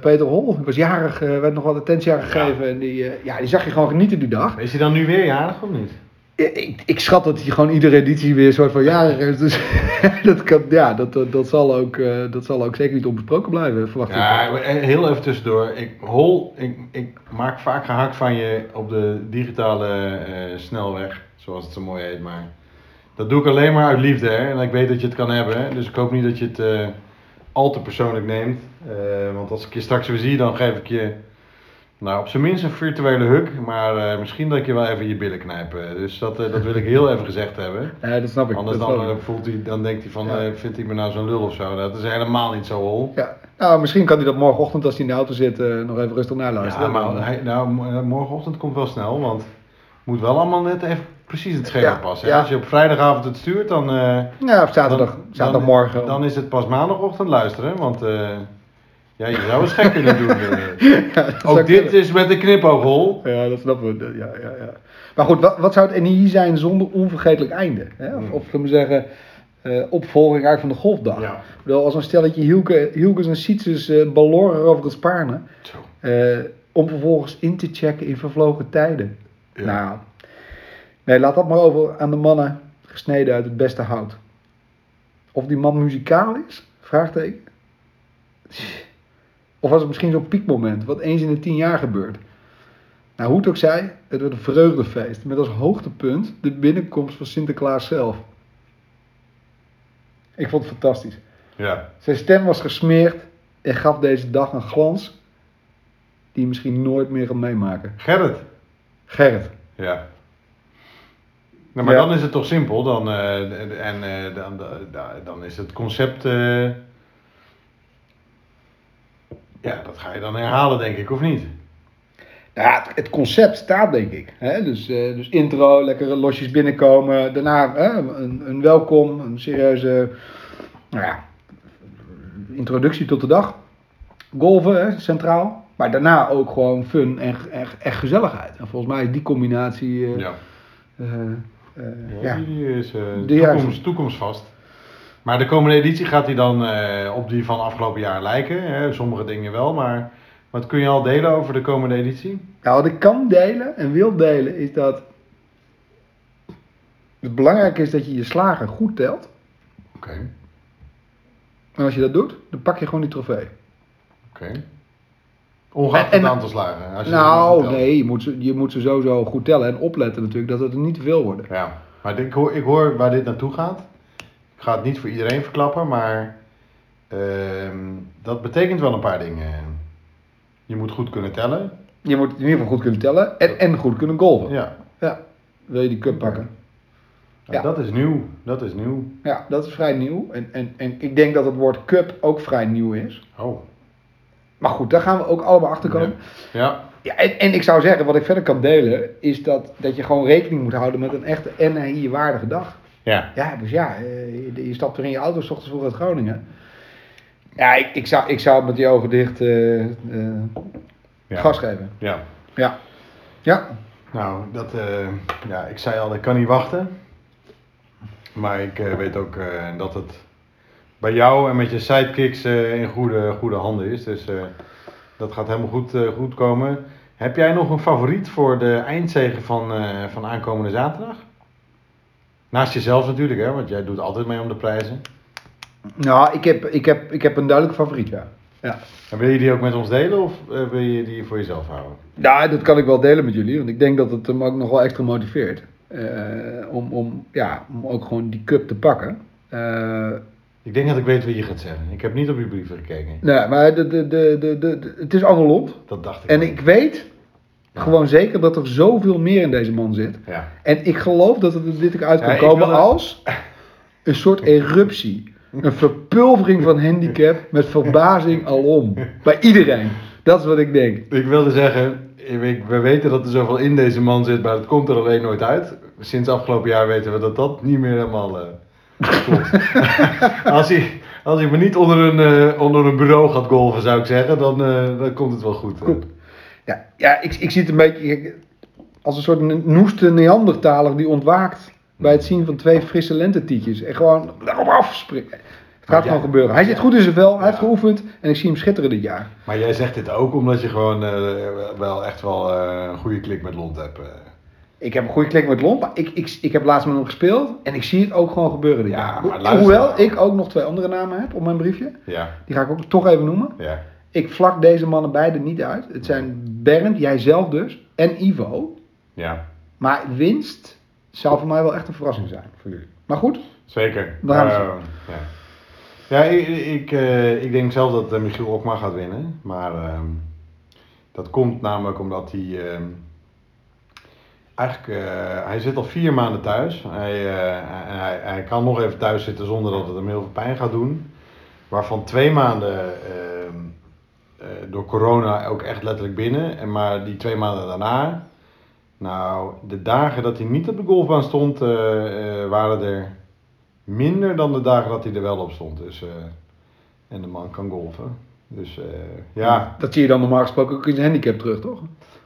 Peter Hol, die was jarig, werd nog wat attentie aan Ja. gegeven. En die, ja, die zag je gewoon genieten die dag. Is hij dan nu weer jarig of niet? Ik, ik schat dat hij gewoon iedere editie weer een soort van jarig is. Dus <laughs> dat, kan, ja, dat, dat, zal ook, eh, dat zal ook zeker niet onbesproken blijven, verwacht ik. Ja, maar heel even tussendoor. Ik, Hol, ik, ik maak vaak gehakt van je op de digitale eh, snelweg, zoals het zo mooi heet. Maar dat doe ik alleen maar uit liefde. Hè? En ik weet dat je het kan hebben. Dus ik hoop niet dat je het eh, al te persoonlijk neemt. Eh, want als ik je straks weer zie, dan geef ik je nou, op zijn minst een virtuele huk. Maar eh, misschien dat ik je wel even je billen knijp. eh. Dus dat, eh, dat wil ik heel even gezegd hebben. Ja, dat snap ik. Anders dat dan, ik. voelt hij, dan denkt hij van, Ja. vindt hij me nou zo'n lul of zo. Dat is helemaal niet zo hol. Ja. Nou, misschien kan hij dat morgenochtend als hij in de auto zit nog even rustig naluisteren. Ja, maar hij, nou, mo- morgenochtend komt wel snel, want het moet wel allemaal net even precies het schema Ja, passen. ja. Als je op vrijdagavond het stuurt, dan, Ja, op zaterdag, dan, zaterdagmorgen. dan, dan is het pas maandagochtend luisteren, want ja, je zou het gek kunnen doen. eh. <laughs> Ja, Ook dit kunnen. is met een knipooghol. Ja, dat snappen we. Ja, ja, ja. Maar goed, wat, wat zou het NII zijn zonder onvergetelijk einde? Hè? Of, Hmm. of zullen we zeggen, eh, opvolging uit van de golfdag. Ja. Ik bedoel, als een stelletje Hielke, Hielkes en Sietses eh baloren over het Spaarne. Om vervolgens in te checken in vervlogen tijden. Ja. Nou, nee, laat dat maar over aan de mannen gesneden uit het beste hout. Of die man muzikaal is? Vraagteken. Of was het misschien zo'n piekmoment, wat eens in de tien jaar gebeurt? Nou, hoe het ook zij, het werd een vreugdefeest. Met als hoogtepunt de binnenkomst van Sinterklaas zelf. Ik vond het fantastisch. Ja. Zijn stem was gesmeerd en gaf deze dag een glans die je misschien nooit meer gaat meemaken. Gerrit. Gerrit. Ja. Nou, maar Ja. dan is het toch simpel. Dan, eh, en eh, dan, dan, dan is het concept. Ja, dat ga je dan herhalen, denk ik, of niet? Nou ja, het, concept staat denk ik. Hè? Dus, eh, dus intro, lekkere losjes binnenkomen. Daarna hè, een, een welkom, een serieuze nou ja, introductie tot de dag. Golven, hè, centraal. Maar daarna ook gewoon fun en echt, echt gezelligheid. En volgens mij is die combinatie... eh, Ja. eh, Ja, die is toekomst, toekomstvast. Maar de komende editie gaat die dan eh, op die van afgelopen jaar lijken. Hè? Sommige dingen wel, maar wat kun je al delen over de komende editie? Nou, wat ik kan delen en wil delen is dat het belangrijke is dat je je slagen goed telt. Oké, En als je dat doet, dan pak je gewoon die trofee. oké. Ongeacht En- en- het aantal slagen. Als je Nou, nee, je moet, ze, je moet ze sowieso goed tellen en opletten natuurlijk dat het er niet te veel worden. Ja, maar ik hoor, ik hoor waar dit naartoe gaat. Ga het niet voor iedereen verklappen, maar ehm, dat betekent wel een paar dingen. Je moet goed kunnen tellen. Je moet in ieder geval goed kunnen tellen en, en goed kunnen golven. Ja, Ja. Wil je die cup pakken? Ja, Ja. dat is nieuw. Dat is nieuw. Ja, dat is vrij nieuw. En, en, en ik denk dat het woord cup ook vrij nieuw is. Oh. Maar goed, daar gaan we ook allemaal achter komen. Ja, Ja, en, en ik zou zeggen, wat ik verder kan delen, is dat, dat je gewoon rekening moet houden met een echte NRI-waardige dag. Ja. Ja, dus ja, eh, je, je stapt weer in je auto, s ochtends vroeg uit Groningen. Ja, ik, ik, zou, ik zou met die ogen dicht eh, eh, ja. gas geven. Ja. Ja. Ja. Nou, dat, eh, ja, ik zei al, ik kan niet wachten. Maar ik eh, weet ook eh, dat het bij jou en met je sidekicks eh, in goede, goede handen is. Dus eh, dat gaat helemaal goed, eh, goed komen. Heb jij nog een favoriet voor de eindzegen van, eh, van aankomende zaterdag? Naast jezelf natuurlijk, hè, want jij doet altijd mee om de prijzen. Nou, ik heb, ik, heb, ik heb een duidelijke favoriet, ja. ja. En wil je die ook met ons delen of eh, wil je die voor jezelf houden? Nou, dat kan ik wel delen met jullie, want ik denk dat het hem ook nog wel extra motiveert. eh, om, om, ja, om ook gewoon die cup te pakken. Eh, Ik denk dat ik weet wat je gaat zeggen. Ik heb niet op je brieven gekeken. nee, maar de, de, de, de, het is Anne Lot. Dat dacht ik. En wel. ik weet gewoon zeker dat er zoveel meer in deze man zit. Ja. En ik geloof dat het er dit uit kan komen wilde- als een soort eruptie. Een verpulvering van handicap met verbazing alom. Bij iedereen. Dat is wat ik denk. Ik wilde zeggen, we weten dat er zoveel in deze man zit, maar dat komt er alleen nooit uit. Sinds afgelopen jaar weten we dat dat niet meer helemaal eh, klopt. <laughs> als, hij, als hij maar niet onder een, eh, onder een bureau gaat golven, zou ik zeggen, dan, eh, dan komt het wel goed. Goed. Ja, ja ik, ik zie het een beetje als een soort noeste Neandertaler die ontwaakt bij het zien van twee frisse lentetietjes. En gewoon erop afspringen. Het gaat gewoon gebeuren. Hij zit goed in zijn vel, hij heeft geoefend en ik zie hem schitteren dit jaar. Maar jij zegt dit ook omdat je gewoon eh, wel echt wel eh, een goede klik met Lont hebt. eh. Ik heb een goede klik met Lomp, maar ik, ik, ik heb laatst met hem gespeeld en ik zie het ook gewoon gebeuren dit Ja, jaar. Hoewel nou. ik ook nog twee andere namen heb op mijn briefje. Ja, Die ga ik ook toch even noemen. ja. Ik vlak deze mannen beide niet uit. Het zijn Bernd, jijzelf dus, en Ivo. Ja, Maar winst zou voor mij wel echt een verrassing zijn voor jullie. Maar goed, zeker. We gaan het Eh, ja, ja ik, ik, eh, ik denk zelf dat eh, Michiel Okma gaat winnen. Maar ehm, dat komt namelijk omdat hij... ehm, eigenlijk, eh, hij zit al vier maanden thuis. Hij, hij, hij, kan nog even thuis zitten zonder dat het hem heel veel pijn gaat doen. Waarvan twee maanden ehm, door corona ook echt letterlijk binnen. En maar die twee maanden daarna... Nou, de dagen dat hij niet op de golfbaan stond, eh, eh, waren er minder dan de dagen dat hij er wel op stond. Dus, eh, en de man kan golfen. Dus eh, ja. dat zie je dan normaal gesproken ook in zijn handicap terug, toch?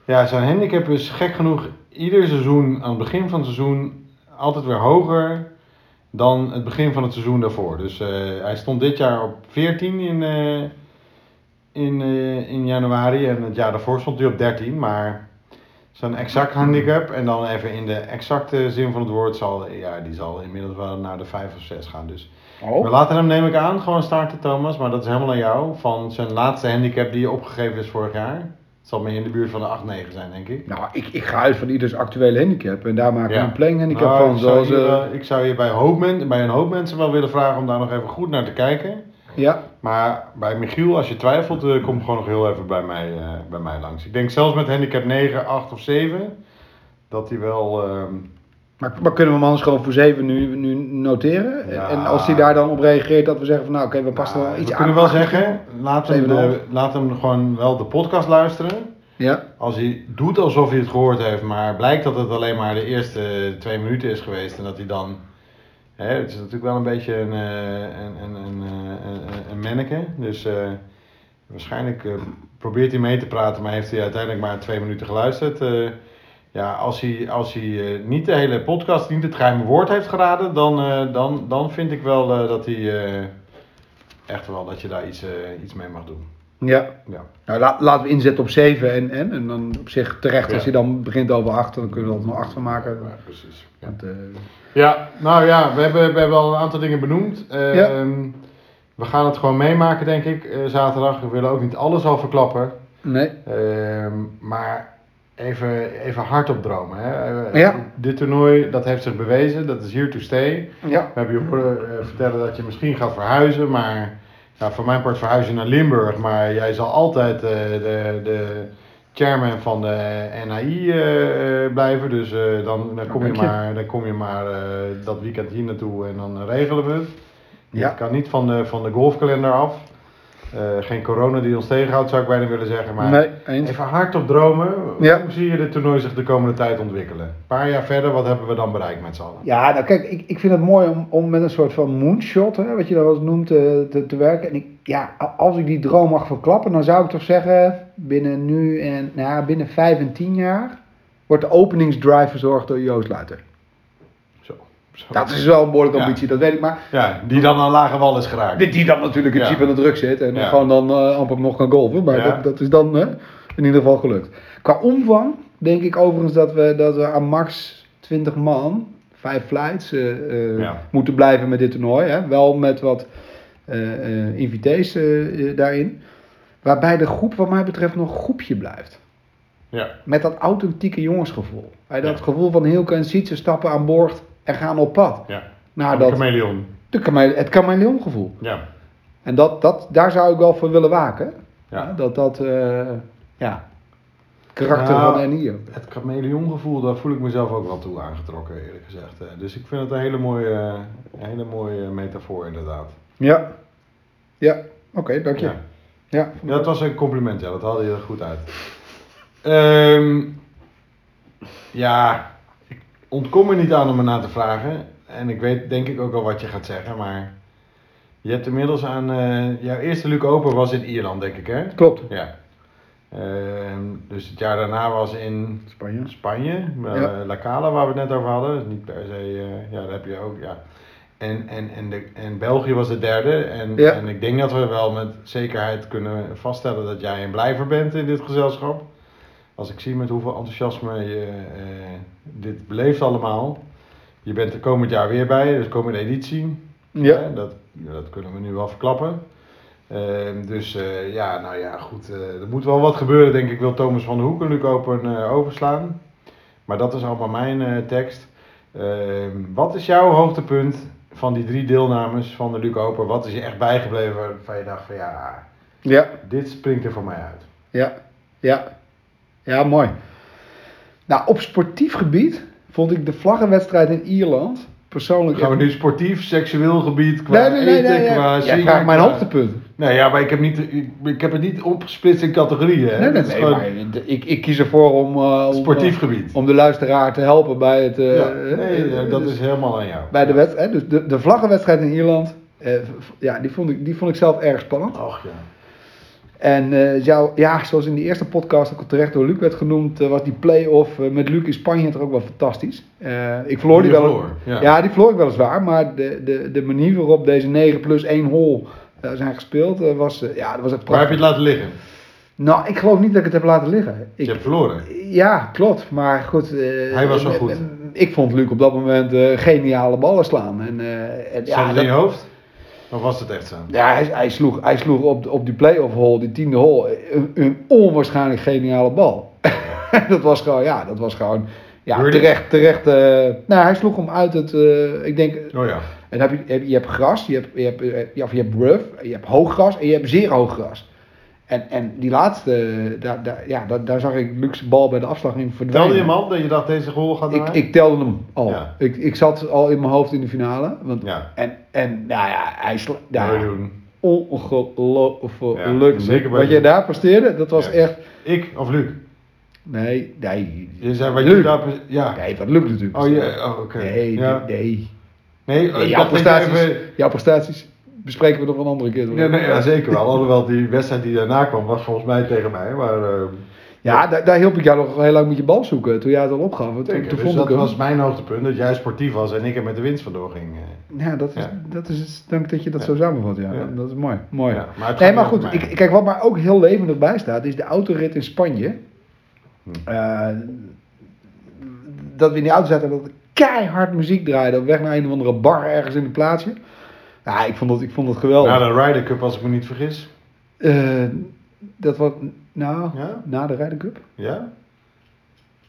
ja, zijn handicap is gek genoeg ieder seizoen, aan het begin van het seizoen, altijd weer hoger dan het begin van het seizoen daarvoor. Dus eh, hij stond dit jaar op 14 in, eh, in, eh, in januari en het jaar daarvoor stond hij op 13. Maar zijn exact handicap en dan even in de exacte zin van het woord zal, ja, die zal inmiddels wel naar de 5 of 6 gaan. Dus Oh. we laten hem, neem ik aan, gewoon starten, Thomas. Maar dat is helemaal aan jou. Van zijn laatste handicap die opgegeven is vorig jaar. Het zal meer in de buurt van de 8-9 zijn, denk ik. Nou, ik, ik ga uit van ieders actuele handicap en daar maken we Ja. een playing handicap Nou, van. ik, zou Zoals, je, eh, ik zou je bij, hoop men, bij een hoop mensen wel willen vragen om daar nog even goed naar te kijken. Ja, Maar bij Michiel, als je twijfelt, eh, kom gewoon nog heel even bij mij, eh, bij mij langs. Ik denk zelfs met handicap 9, 8 of 7, dat hij wel... ehm, maar, maar kunnen we hem anders gewoon voor 7 nu, nu noteren? Ja. En als hij daar dan op reageert, dat we zeggen van nou oké, we passen nou, wel iets we aan. kunnen wel zeggen, laat hem, 7,5. de, laat hem gewoon wel de podcast luisteren. Ja, Als hij doet alsof hij het gehoord heeft, maar blijkt dat het alleen maar de eerste twee minuten is geweest en dat hij dan. Hè, het is natuurlijk wel een beetje een, eh, een, een, een, eh, een, een manneke. Dus eh, waarschijnlijk eh, probeert hij mee te praten, maar heeft hij uiteindelijk maar twee minuten geluisterd. Eh, ja, als hij, als hij eh, niet de hele podcast, niet het geheime woord heeft geraden, dan, eh, dan, dan vind ik wel eh, dat hij eh, echt wel dat je daar iets, eh, iets mee mag doen. Ja. Ja. Nou, la- laten we inzetten op 7 en, en, en dan op zich terecht als hij dan begint over 8, dan kunnen we er nog 8 van maken. Ja, precies. Ja. Want, eh, Ja, nou ja, we hebben, we hebben al een aantal dingen benoemd. Eh, Ja. We gaan het gewoon meemaken, denk ik, eh, zaterdag. We willen ook niet alles al verklappen. nee, Ehm, maar even, even hardop dromen. Hè? Eh, Ja. Dit toernooi, dat heeft zich bewezen. Dat is here to stay. ja. We hebben je horen eh, vertellen dat je misschien gaat verhuizen. Maar ja, voor mijn part verhuis je naar Limburg. Maar jij zal altijd eh, de, de chairman van de NAI eh, blijven. Dus eh, dan, dan, kom je maar, dan kom je maar dat weekend hier naartoe en dan regelen we het. Ja. Het kan niet van de, van de golfkalender af. Eh, geen corona die ons tegenhoudt, zou ik bijna willen zeggen. Maar nee, even hardop dromen. Ja. Hoe zie je dit toernooi zich de komende tijd ontwikkelen? Een paar jaar verder, wat hebben we dan bereikt met z'n allen? Ja, nou kijk, ik, ik vind het mooi om, om met een soort van moonshot, hè, wat je dat wel eens noemt, eh, te, te werken. En ik, ja, als ik die droom mag verklappen, dan zou ik toch zeggen, binnen nu en, nou ja, binnen vijf en tien jaar, wordt de openingsdrive verzorgd door Joost Luiter. Dat is wel een behoorlijke Ja. ambitie, dat weet ik maar. Ja, die dan aan lage wal is geraakt. Die, die dan natuurlijk in principe aan de druk zit en Ja. gewoon dan eh, amper nog kan golven. Maar dat, dat is dan in ieder geval gelukt. Qua omvang denk ik overigens dat we, dat we aan max 20 man, vijf flights, eh, eh, moeten blijven met dit toernooi. Hè. Wel met wat invitees daarin. Waarbij de groep wat mij betreft nog een groepje blijft. Ja. Met dat authentieke jongensgevoel. Dat gevoel van Hilke en Sietse stappen aan boord en gaan op pad. Ja. Naar dat, chameleon. de het chameleongevoel. Ja. En dat, dat, daar zou ik wel voor willen waken. Ja. Dat dat, eh, ja, karakter Nou, van NIO. Het chameleongevoel, daar voel ik mezelf ook wel toe aangetrokken, eerlijk gezegd. eh. Dus ik vind het een hele mooie, een hele mooie metafoor, inderdaad. Ja, ja, oké, dank je. Ja. Ja. Ja, dat was een compliment, ja. Dat haalde je er goed uit. Ehm, ja, ontkom er niet aan om me na te vragen. En ik weet denk ik ook al wat je gaat zeggen, maar je hebt inmiddels aan, eh, jouw eerste Luke Open was in Ierland, denk ik hè? Klopt. Ja. Ehm, dus het jaar daarna was in Spanje. Spanje, eh, Ja. La Cala, waar we het net over hadden. Niet per se, eh, ja, daar heb je ook, ja. En, en, en, de, en België was de derde. En, Ja. en ik denk dat we wel met zekerheid kunnen vaststellen dat jij een blijver bent in dit gezelschap. Als ik zie met hoeveel enthousiasme je eh, dit beleeft allemaal. Je bent er komend jaar weer bij, dus komende editie. Ja. Hè, dat, dat kunnen we nu wel verklappen. Ehm, dus eh, ja, nou ja, goed. eh, er moet wel wat gebeuren, denk ik. Wil Thomas van der Hoek en Luc Open eh, overslaan. Maar dat is allemaal mijn eh, tekst. Wat is jouw hoogtepunt van die drie deelnames van de Luc Open? Wat is je echt bijgebleven waarvan je dacht van ja, Ja. dit springt er voor mij uit? Ja, ja. Ja, mooi. Nou, op sportief gebied vond ik de vlaggenwedstrijd in Ierland persoonlijk... Gaan we nu sportief, seksueel gebied, qua Nee, nee, nee, eten, nee. qua vraagt mijn hoogtepunt. Nee, ja, maar ik heb, niet, ik, ik heb het niet opgesplitst in categorieën. Hè? Nee, nee, maar ik, ik kies ervoor om, eh, om, sportief eh, gebied. om de luisteraar te helpen bij het... eh, ja, eh, nee, eh, dat dus is helemaal aan jou. Bij de wedstrijd, dus de, de vlaggenwedstrijd in Ierland, eh, ja, die vond, ik, die vond ik zelf erg spannend. Och ja. En eh, jou, ja, zoals in die eerste podcast ook al terecht door Luc werd genoemd, eh, was die play-off eh, met Luc in Spanje toch ook wel fantastisch. Ik verloor die, Die wel. verloor, ja. ja. die verloor ik weliswaar, maar de, de, de manier waarop deze 9 plus 1 hole zijn gespeeld, was, ja, dat was echt Waar heb je prachtig. het laten liggen? Nou, ik geloof niet dat ik het heb laten liggen. Je Ik, hebt verloren. ja, klopt, maar goed. Hij was wel goed. Ik vond Luc op dat moment geniale ballen slaan. En, en, ja, het dat- in je hoofd? Of was het echt zo? ja, hij, hij sloeg, hij sloeg op, op die play-off hole, die tiende hole, een, een onwaarschijnlijk geniale bal. <laughs> dat was gewoon, ja, dat was gewoon, ja, terecht, terecht. eh, nou, hij sloeg hem uit het, eh, ik denk, Oh ja. en heb je, heb- je hebt gras, je hebt, je hebt, eh, je hebt rough, je hebt hoog gras en je hebt zeer hoog gras. En, en die laatste, daar, daar, ja, daar, daar zag ik Luxe bal bij de afslag in verdwijnen. Telde je hem al dat je dacht deze goal gaat Ik, draaien? ik telde hem al. Ja. Ik, ik zat al in mijn hoofd in de finale. Want, Ja. En, en nou ja, hij sla, ja, Mooi doen. ongelooflijk. Ja, zeker Wat je. jij daar presteerde, dat was echt... Ik of Luc? Nee, nee. Je zei wat Luc. daar... Ja. Nee, wat lukt natuurlijk. Oh, ja, oh oké. Nee, nee. Nee, Nee, ik jouw, prestaties, even- jouw prestaties bespreken we nog een andere keer. Ja, nee, ja, zeker wel. Alhoewel die wedstrijd die daarna kwam was volgens mij tegen mij. Maar, eh, Ja, daar, daar hielp ik jou nog heel lang met je bal zoeken toen jij het al opgaf. Toen, toen Dus vond dat ik hem. was mijn hoogtepunt. Dat jij sportief was en ik er met de winst vandoor ging. eh. Ja, dat is, Ja. dat is dank dat je dat Ja. zo samenvat. Ja. Ja. Dat is mooi. mooi. Ja, maar het nee, maar goed. Ik, kijk, wat maar ook heel levendig bij staat, is de autorit in Spanje. Hm. Eh, dat we in die auto zaten en dat keihard muziek draaide op weg naar een of andere bar ergens in een plaatsje. Ja, ik vond dat, ik vond dat geweldig. Na de Ryder Cup, als ik me niet vergis. Eh, dat was, nou, Ja? na de Ryder Cup? Ja?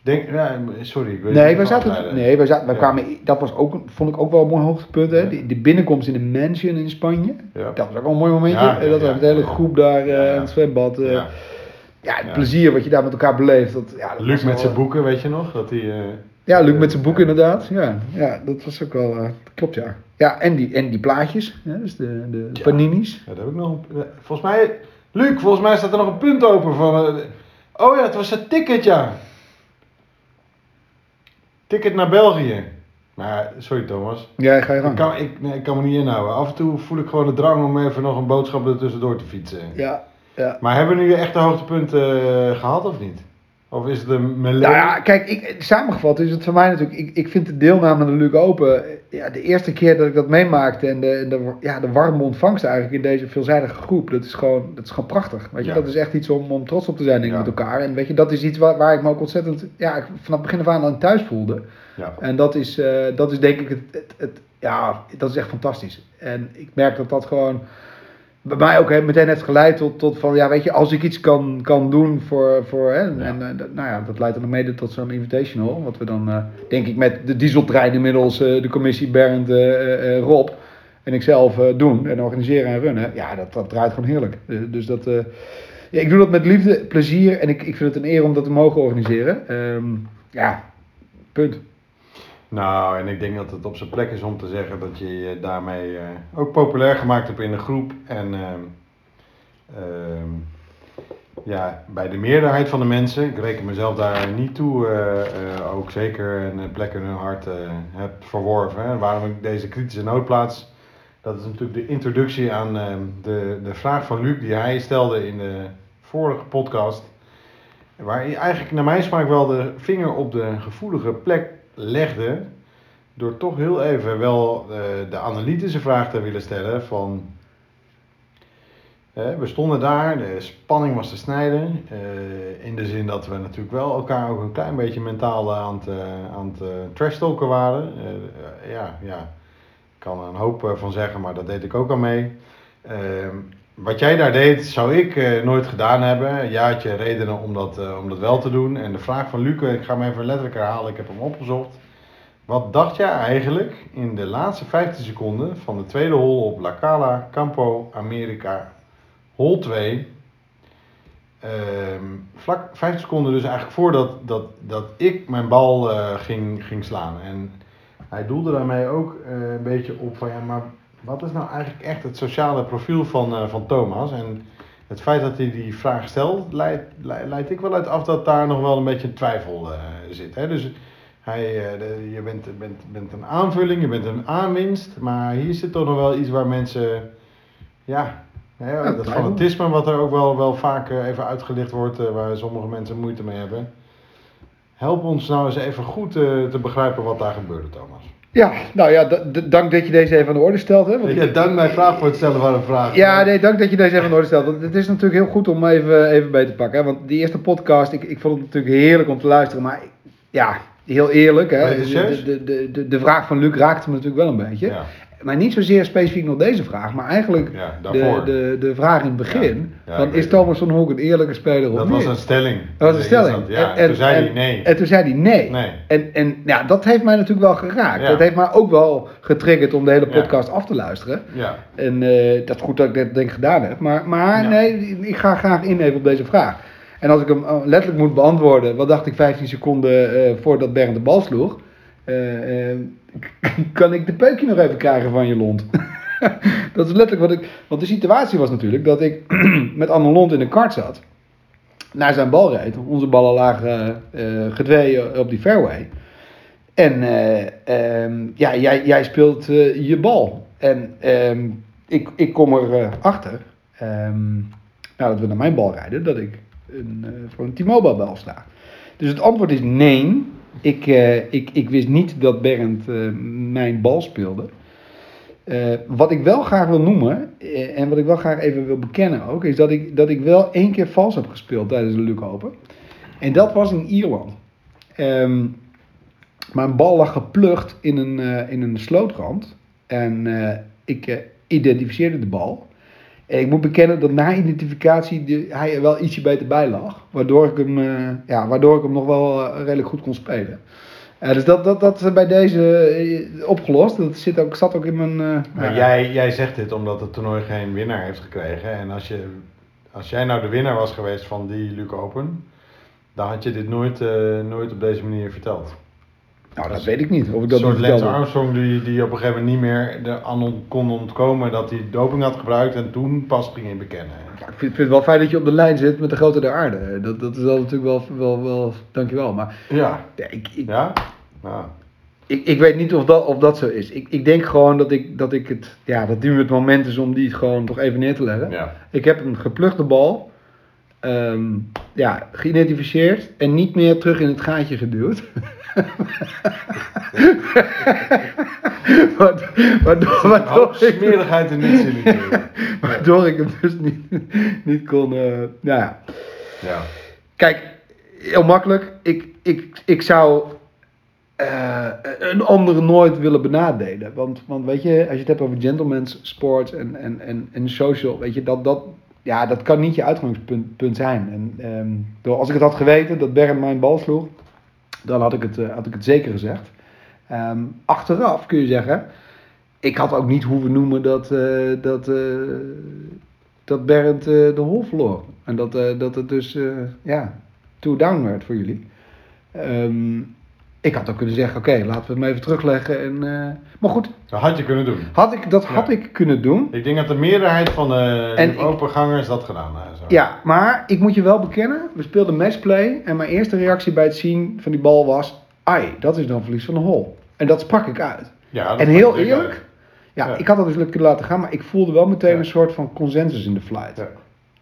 Denk, ja, sorry, ik weet Nee, wij zaten, nee, wij zaten, wij Ja. kwamen, dat was ook, vond ik ook wel een mooi hoogtepunt. Hè? De, de binnenkomst in een mansion in Spanje. Dat was ook wel een mooi momentje. Eh, dat was de hele groep daar eh, aan het zwembad. ja. Het plezier wat je daar met elkaar beleeft. Dat, ja, dat Luc was met wel, zijn boeken, weet je nog? Dat hij, Ja, Luc met zijn boek inderdaad. Ja, ja, dat was ook wel, eh, klopt ja. Ja, en die, en die plaatjes, hè, dus de, de Ja. paninis. Ja, dat heb ik nog. een- Volgens mij, Luc, volgens mij staat er nog een punt open van. eh, oh ja, het was een ticket, ja. Ticket naar België. Maar sorry Thomas. Ja, ga je Ik gang. kan, ik, nee, ik kan me niet inhouden. Af en toe voel ik gewoon de drang om even nog een boodschap er tussendoor te fietsen. Ja, ja. Maar hebben we nu echt de hoogtepunten eh, gehad of niet? Of is het een melee? Nou ja, kijk, ik, samengevat is het voor mij natuurlijk. Ik, ik vind de deelname aan de Luc Open. Ja, de eerste keer dat ik dat meemaakte. En de, de, ja, de warme ontvangst eigenlijk in deze veelzijdige groep. Dat is gewoon, dat is gewoon prachtig. Weet je, Ja. dat is echt iets om, om trots op te zijn denk ik, Ja. met elkaar. En weet je, dat is iets waar, waar ik me ook ontzettend. Ja, ik vanaf het begin af aan aan thuis voelde. Ja. En dat is, eh, dat is denk ik het, het, het- Ja, dat is echt fantastisch. En ik merk dat dat gewoon bij mij ook meteen heeft geleid tot, tot van, ja, weet je, als ik iets kan, kan doen voor, voor hè, en, Ja. en, eh, nou ja, dat leidt dan mede tot zo'n invitational, wat we dan, eh, denk ik, met de dieseltrein inmiddels, eh, de commissie Bernd, Rob en ikzelf doen en organiseren en runnen, ja, dat, dat draait gewoon heerlijk. Dus dat, ja, ik doe dat met liefde, plezier en ik, ik vind het een eer om dat te mogen organiseren. Ehm, ja, punt. Nou, en ik denk dat het op zijn plek is om te zeggen dat je je daarmee eh, ook populair gemaakt hebt in de groep. En ehm, ehm, ja, bij de meerderheid van de mensen, ik reken mezelf daar niet toe, eh, eh, ook zeker een plek in hun hart eh, heb verworven. Waarom ik deze kritische noot plaats, dat is natuurlijk de introductie aan eh, de, de vraag van Luc die hij stelde in de vorige podcast. Waar hij eigenlijk naar mijn smaak wel de vinger op de gevoelige plek legde. Door toch heel even wel eh, de analytische vraag te willen stellen van... eh, we stonden daar, de spanning was te snijden. eh, in de zin dat we natuurlijk wel elkaar ook een klein beetje mentaal aan het, aan het eh, trashtalken waren. Ja, ja, ik kan er een hoop van zeggen, maar dat deed ik ook al mee. Wat jij daar deed, zou ik eh, nooit gedaan hebben. Ja, je redenen om dat, eh, om dat wel te doen. En de vraag van Luc, ik ga hem even letterlijk herhalen, ik heb hem opgezocht. Wat dacht jij eigenlijk in de laatste 15 seconden van de tweede hole op La Cala Campo America, hole 2? Ehm, vlak 15 seconden dus eigenlijk voordat dat, dat ik mijn bal eh, ging, ging slaan. En hij doelde daarmee ook een beetje op van ja, maar wat is nou eigenlijk echt het sociale profiel van, eh, van Thomas? En het feit dat hij die vraag stelt, leidt, leidt, leidt ik wel uit af dat daar nog wel een beetje twijfel eh, zit. Hè? Dus hij, eh, de- je bent, bent, bent een aanvulling, je bent een aanwinst, maar hier zit toch nog wel iets waar mensen, ja, hè, dat fanatisme wat er ook wel, wel vaak even uitgelicht wordt, waar sommige mensen moeite mee hebben. Help ons nou eens even goed te begrijpen wat daar gebeurde, Thomas. Ja, nou ja, dank dat je deze even aan de orde stelt. Hè, want Ja, dank mijn vraag voor het stellen van een vraag. Ja, nee, dank dat je deze even aan de orde stelt. Want het is natuurlijk heel goed om even, even bij te pakken. Hè? Want die eerste podcast, ik, ik vond het natuurlijk heerlijk om te luisteren. Maar ja, heel eerlijk. Hè? De, de, de, de vraag van Luc raakte me natuurlijk wel een beetje. Ja, Maar niet zozeer specifiek nog deze vraag. Maar eigenlijk ja de, de, de vraag in het begin. Ja, is Thomas van Hoek een eerlijke speler of dat niet? was een stelling. Dat was een stelling. Ja, En- toen zei en- hij nee. En toen zei hij nee. Nee. En, en ja, dat heeft mij natuurlijk wel geraakt. Dat heeft mij ook wel getriggerd om de hele podcast af te luisteren. Ja, En eh, dat is goed dat ik dat denk gedaan heb. Maar, maar nee, ik ga graag in even op deze vraag. En als ik hem eh, letterlijk moet beantwoorden, wat dacht ik 15 seconden eh, voordat Bernd de bal sloeg? Eh, eh, <laughs> kan ik de peukje nog even krijgen van je lont? <laughs> dat is letterlijk wat ik. Want de situatie was natuurlijk dat ik <clears throat> met Anne Lont in de kart zat. Naar zijn bal reed. Onze ballen lagen gedwee op die fairway. En eh, ehm, ja, jij, jij speelt je bal. En ehm, ik, ik kom erachter, achter ehm, nadat we naar mijn bal rijden, dat ik een, voor een T-Mobile sta. Dus het antwoord is nee. Ik, eh, ik, ik wist niet dat Bernd eh, mijn bal speelde. Eh, wat ik wel graag wil noemen, en wat ik wel graag even wil bekennen ook, is dat ik, dat ik wel één keer vals heb gespeeld tijdens de Luke. En dat was in Ierland. Ehm, mijn bal lag geplucht in een, eh, in een slootrand. En ik identificeerde de bal. En ik moet bekennen dat na identificatie de, hij er wel ietsje beter bij lag. Waardoor ik hem, eh, ja, waardoor ik hem nog wel eh, redelijk goed kon spelen. Eh, dus dat, dat, dat is bij deze opgelost. Dat zit ook, zat ook in mijn... maar jij, jij zegt dit omdat het toernooi geen winnaar heeft gekregen. En als, je, als jij nou de winnaar was geweest van die Luke Open, dan had je dit nooit, nooit op deze manier verteld. Nou, dat weet ik niet. Of ik Een dat soort niet Lance. Armstrong die, die op een gegeven moment niet meer de aan on- kon ontkomen dat hij doping had gebruikt en toen pas ging in bekennen. Ja, ik vind, vind het wel fijn dat je op de lijn zit met de grote der aarde. Dat, dat is wel natuurlijk wel, wel, wel... Dankjewel. Maar Ja. ja, ik, ik, Ja? Ik, ik weet niet of dat, of dat zo is. Ik, ik denk gewoon dat ik, dat ik het, ja, dat nu het moment is om die gewoon toch even neer te leggen. ja. Ik heb een gepluchte bal, ehm, ja, geïdentificeerd en niet meer terug in het gaatje geduwd. waardoor, waardoor, ik, smerigheid in dit zinnetje. <laughs> waardoor ik hem dus niet, niet kon, eh, nou ja. Ja. Kijk, heel makkelijk. Ik, ik, ik zou eh, een andere nooit willen benadelen. Want, want weet je, als je het hebt over gentleman's sports en, en, en, en social, weet je, dat, dat, ja, dat kan niet je uitgangspunt punt zijn. En ehm, door, als ik het had geweten dat Bernd mijn bal sloeg, dan had ik het, eh, had ik het zeker gezegd. Ehm, achteraf kun je zeggen, ik had ook niet hoeven noemen dat, eh, dat, eh, dat Bernd de hol verloor. En dat, dat het dus, ja, two down werd voor jullie. Ehm, Ik had ook kunnen zeggen, oké, laten we hem even terugleggen. En, eh, maar goed, Dat had je kunnen doen. had ik, dat had Ja. ik kunnen doen. Ik denk dat de meerderheid van de En de ik- opengangers dat gedaan hebben. Ja, maar ik moet je wel bekennen, we speelden matchplay en mijn eerste reactie bij het zien van die bal was, ai, dat is dan verlies van de hol. En dat sprak ik uit. Ja, dat En heel eerlijk, ja, Ja. ik had dat dus kunnen laten gaan, maar ik voelde wel meteen een soort van consensus in de flight.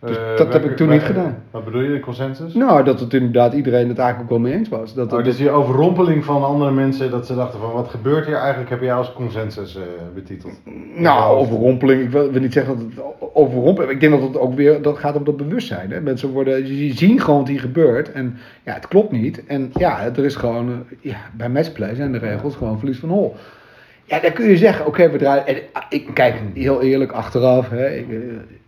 Dus Eh, dat heb ik toen niet gedaan. Wat bedoel je, de consensus? Nou, dat het inderdaad iedereen het eigenlijk ook wel mee eens was. Dat Oh, het- dus die overrompeling van andere mensen, dat ze dachten van wat gebeurt hier eigenlijk, heb jij als consensus eh, betiteld. Nou, overrompeling. Ik wil, wil niet zeggen dat het overrompeling. Ik denk dat het ook weer dat gaat om dat bewustzijn. Hè? Mensen worden, je ziet gewoon wat hier gebeurt. En ja, het klopt niet. En ja, er is gewoon, eh, ja, bij matchplay zijn de regels gewoon verlies van hol. Ja, dan kun je zeggen, oké, we draaien. En ah, ik kijk heel eerlijk achteraf. Hè, ik, eh,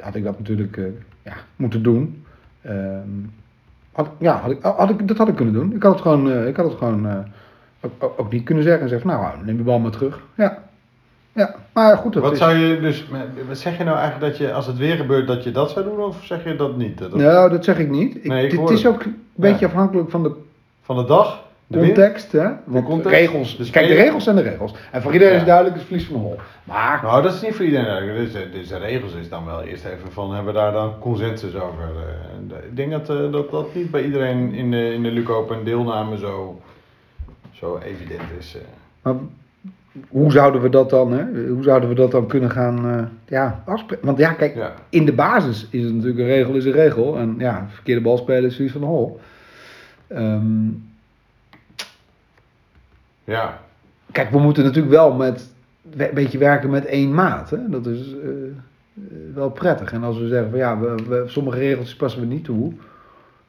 had ik dat natuurlijk eh, ja, moeten doen. Ehm, had, ja, had ik, had ik, dat had ik kunnen doen. Ik had het gewoon, eh, ik had het gewoon ook, niet kunnen zeggen. En zeggen, nou, neem je bal maar terug. Ja. Ja, maar goed. Dat Wat is, zou je dus, wat zeg je nou eigenlijk dat je, als het weer gebeurt, dat je dat zou doen of zeg je dat niet? Dat- Nou, dat zeg ik niet. Ik, Nee, ik het hoor is ook een beetje Ja. afhankelijk van de Van de dag, de context. Hè? Want context, regels. de kijk, de regels zijn de regels. En voor iedereen Ja. is duidelijk, het is verlies van de hol. Maar, Nou, dat is niet voor iedereen duidelijk. Dus, de- dus de regels is dan wel eerst even van, hebben we daar dan consensus over? eh, en de- ik denk dat, eh, dat dat niet bij iedereen in de, in de Open deelname zo, zo evident is. maar hoe zouden we dat dan, hè? Hoe zouden we dat dan kunnen gaan ja, afspreken? Want ja, kijk, Ja. in de basis is het natuurlijk een regel is een regel. En ja, verkeerde bal spelen is verlies van de hol. Ehm, Ja, Kijk, we moeten natuurlijk wel met een beetje werken met één maat. Hè? Dat is eh, eh, wel prettig. En als we zeggen van ja, we, we, sommige regels passen we niet toe.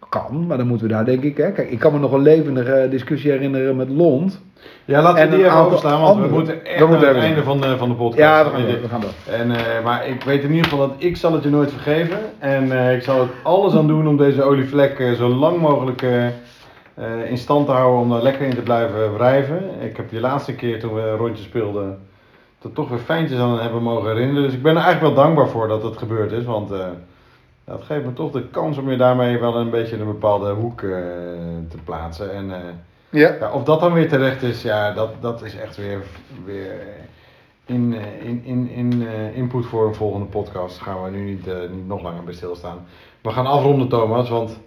Kan, maar dan moeten we daar denk ik. Hè? Kijk, ik kan me nog een levendige discussie herinneren met Lond. ja laten En we die even overslaan, want we moeten echt naar het einde van de, van de podcast. Ja, we gaan door. We gaan door. En, eh, maar ik weet in ieder geval dat ik zal het je nooit vergeven. En eh, ik zal het alles aan doen om deze olievlek eh, zo lang mogelijk eh, in stand te houden om daar lekker in te blijven wrijven. Ik heb je laatste keer toen we een rondje speelden, er toch weer fijntjes aan hebben mogen herinneren. Dus ik ben er eigenlijk wel dankbaar voor dat het gebeurd is. Want eh, dat geeft me toch de kans om je daarmee wel een beetje in een bepaalde hoek eh, te plaatsen. En, Ja. ja, of dat dan weer terecht is, ja, dat, dat is echt weer, weer in, in, in, in input voor een volgende podcast. Gaan we nu niet, niet nog langer bij stilstaan. We gaan afronden, Thomas, want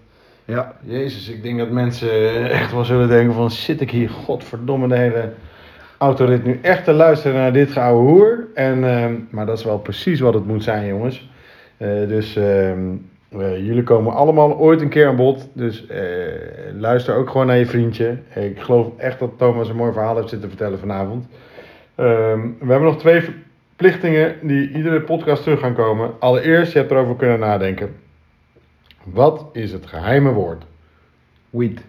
ja. Jezus, ik denk dat mensen echt wel zullen denken van zit ik hier, godverdomme, de hele autorit nu echt te luisteren naar dit geouwe hoer. En, ehm, maar dat is wel precies wat het moet zijn, jongens. Eh, dus ehm, eh, jullie komen allemaal ooit een keer aan bod. Dus eh, luister ook gewoon naar je vriendje. Ik geloof echt dat Thomas een mooi verhaal heeft zitten vertellen vanavond. Ehm, we hebben nog twee verplichtingen die iedere podcast terug gaan komen. Allereerst, je hebt erover kunnen nadenken. Wat is het geheime woord? Weed.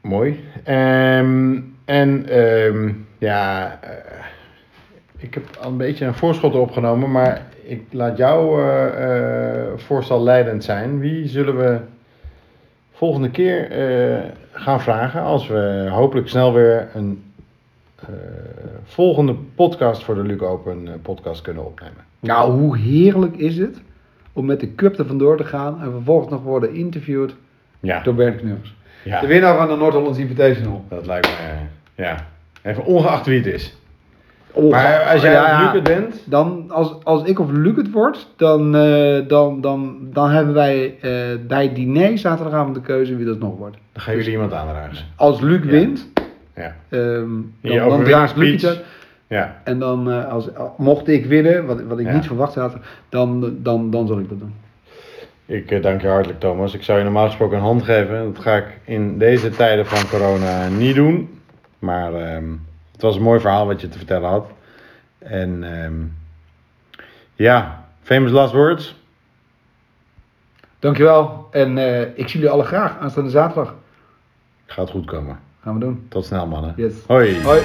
Mooi. Ehm, en ehm, ja, eh, ik heb al een beetje een voorschot opgenomen, maar ik laat jouw eh, eh, voorstel leidend zijn. Wie zullen we volgende keer gaan vragen als we hopelijk snel weer een volgende podcast voor de Luc Open podcast kunnen opnemen? Nou, hoe heerlijk is het om met de cup er vandoor te gaan en vervolgens nog worden geïnterviewd Ja, door Bernd Knuffers. ja De winnaar van de Noord-Hollands Invitational. dat lijkt me, ja. Even ongeacht wie het is. Maar als jij ja. Luc het bent, Dan, als, als ik of Luc het wordt, dan, eh, dan, dan, dan hebben wij eh, bij het diner zaterdagavond de keuze wie dat nog wordt. dan gaan jullie iemand aanraken. Als Luc wint, Ja. ehm, dan, dan draagt Luc iets uit. Ja. En dan, eh, als, mocht ik winnen, wat, wat ik Ja. niet verwacht had, dan, dan, dan zal ik dat doen. Ik eh, dank je hartelijk, Thomas. Ik zou je normaal gesproken een hand geven. Dat ga ik in deze tijden van corona niet doen. Maar ehm, het was een mooi verhaal wat je te vertellen had. En ehm, ja, famous last words. Dankjewel. En eh, ik zie jullie alle graag aanstaande zaterdag. Gaat goed komen. Gaan we doen. Tot snel, mannen. Yes. Hoi. Hoi.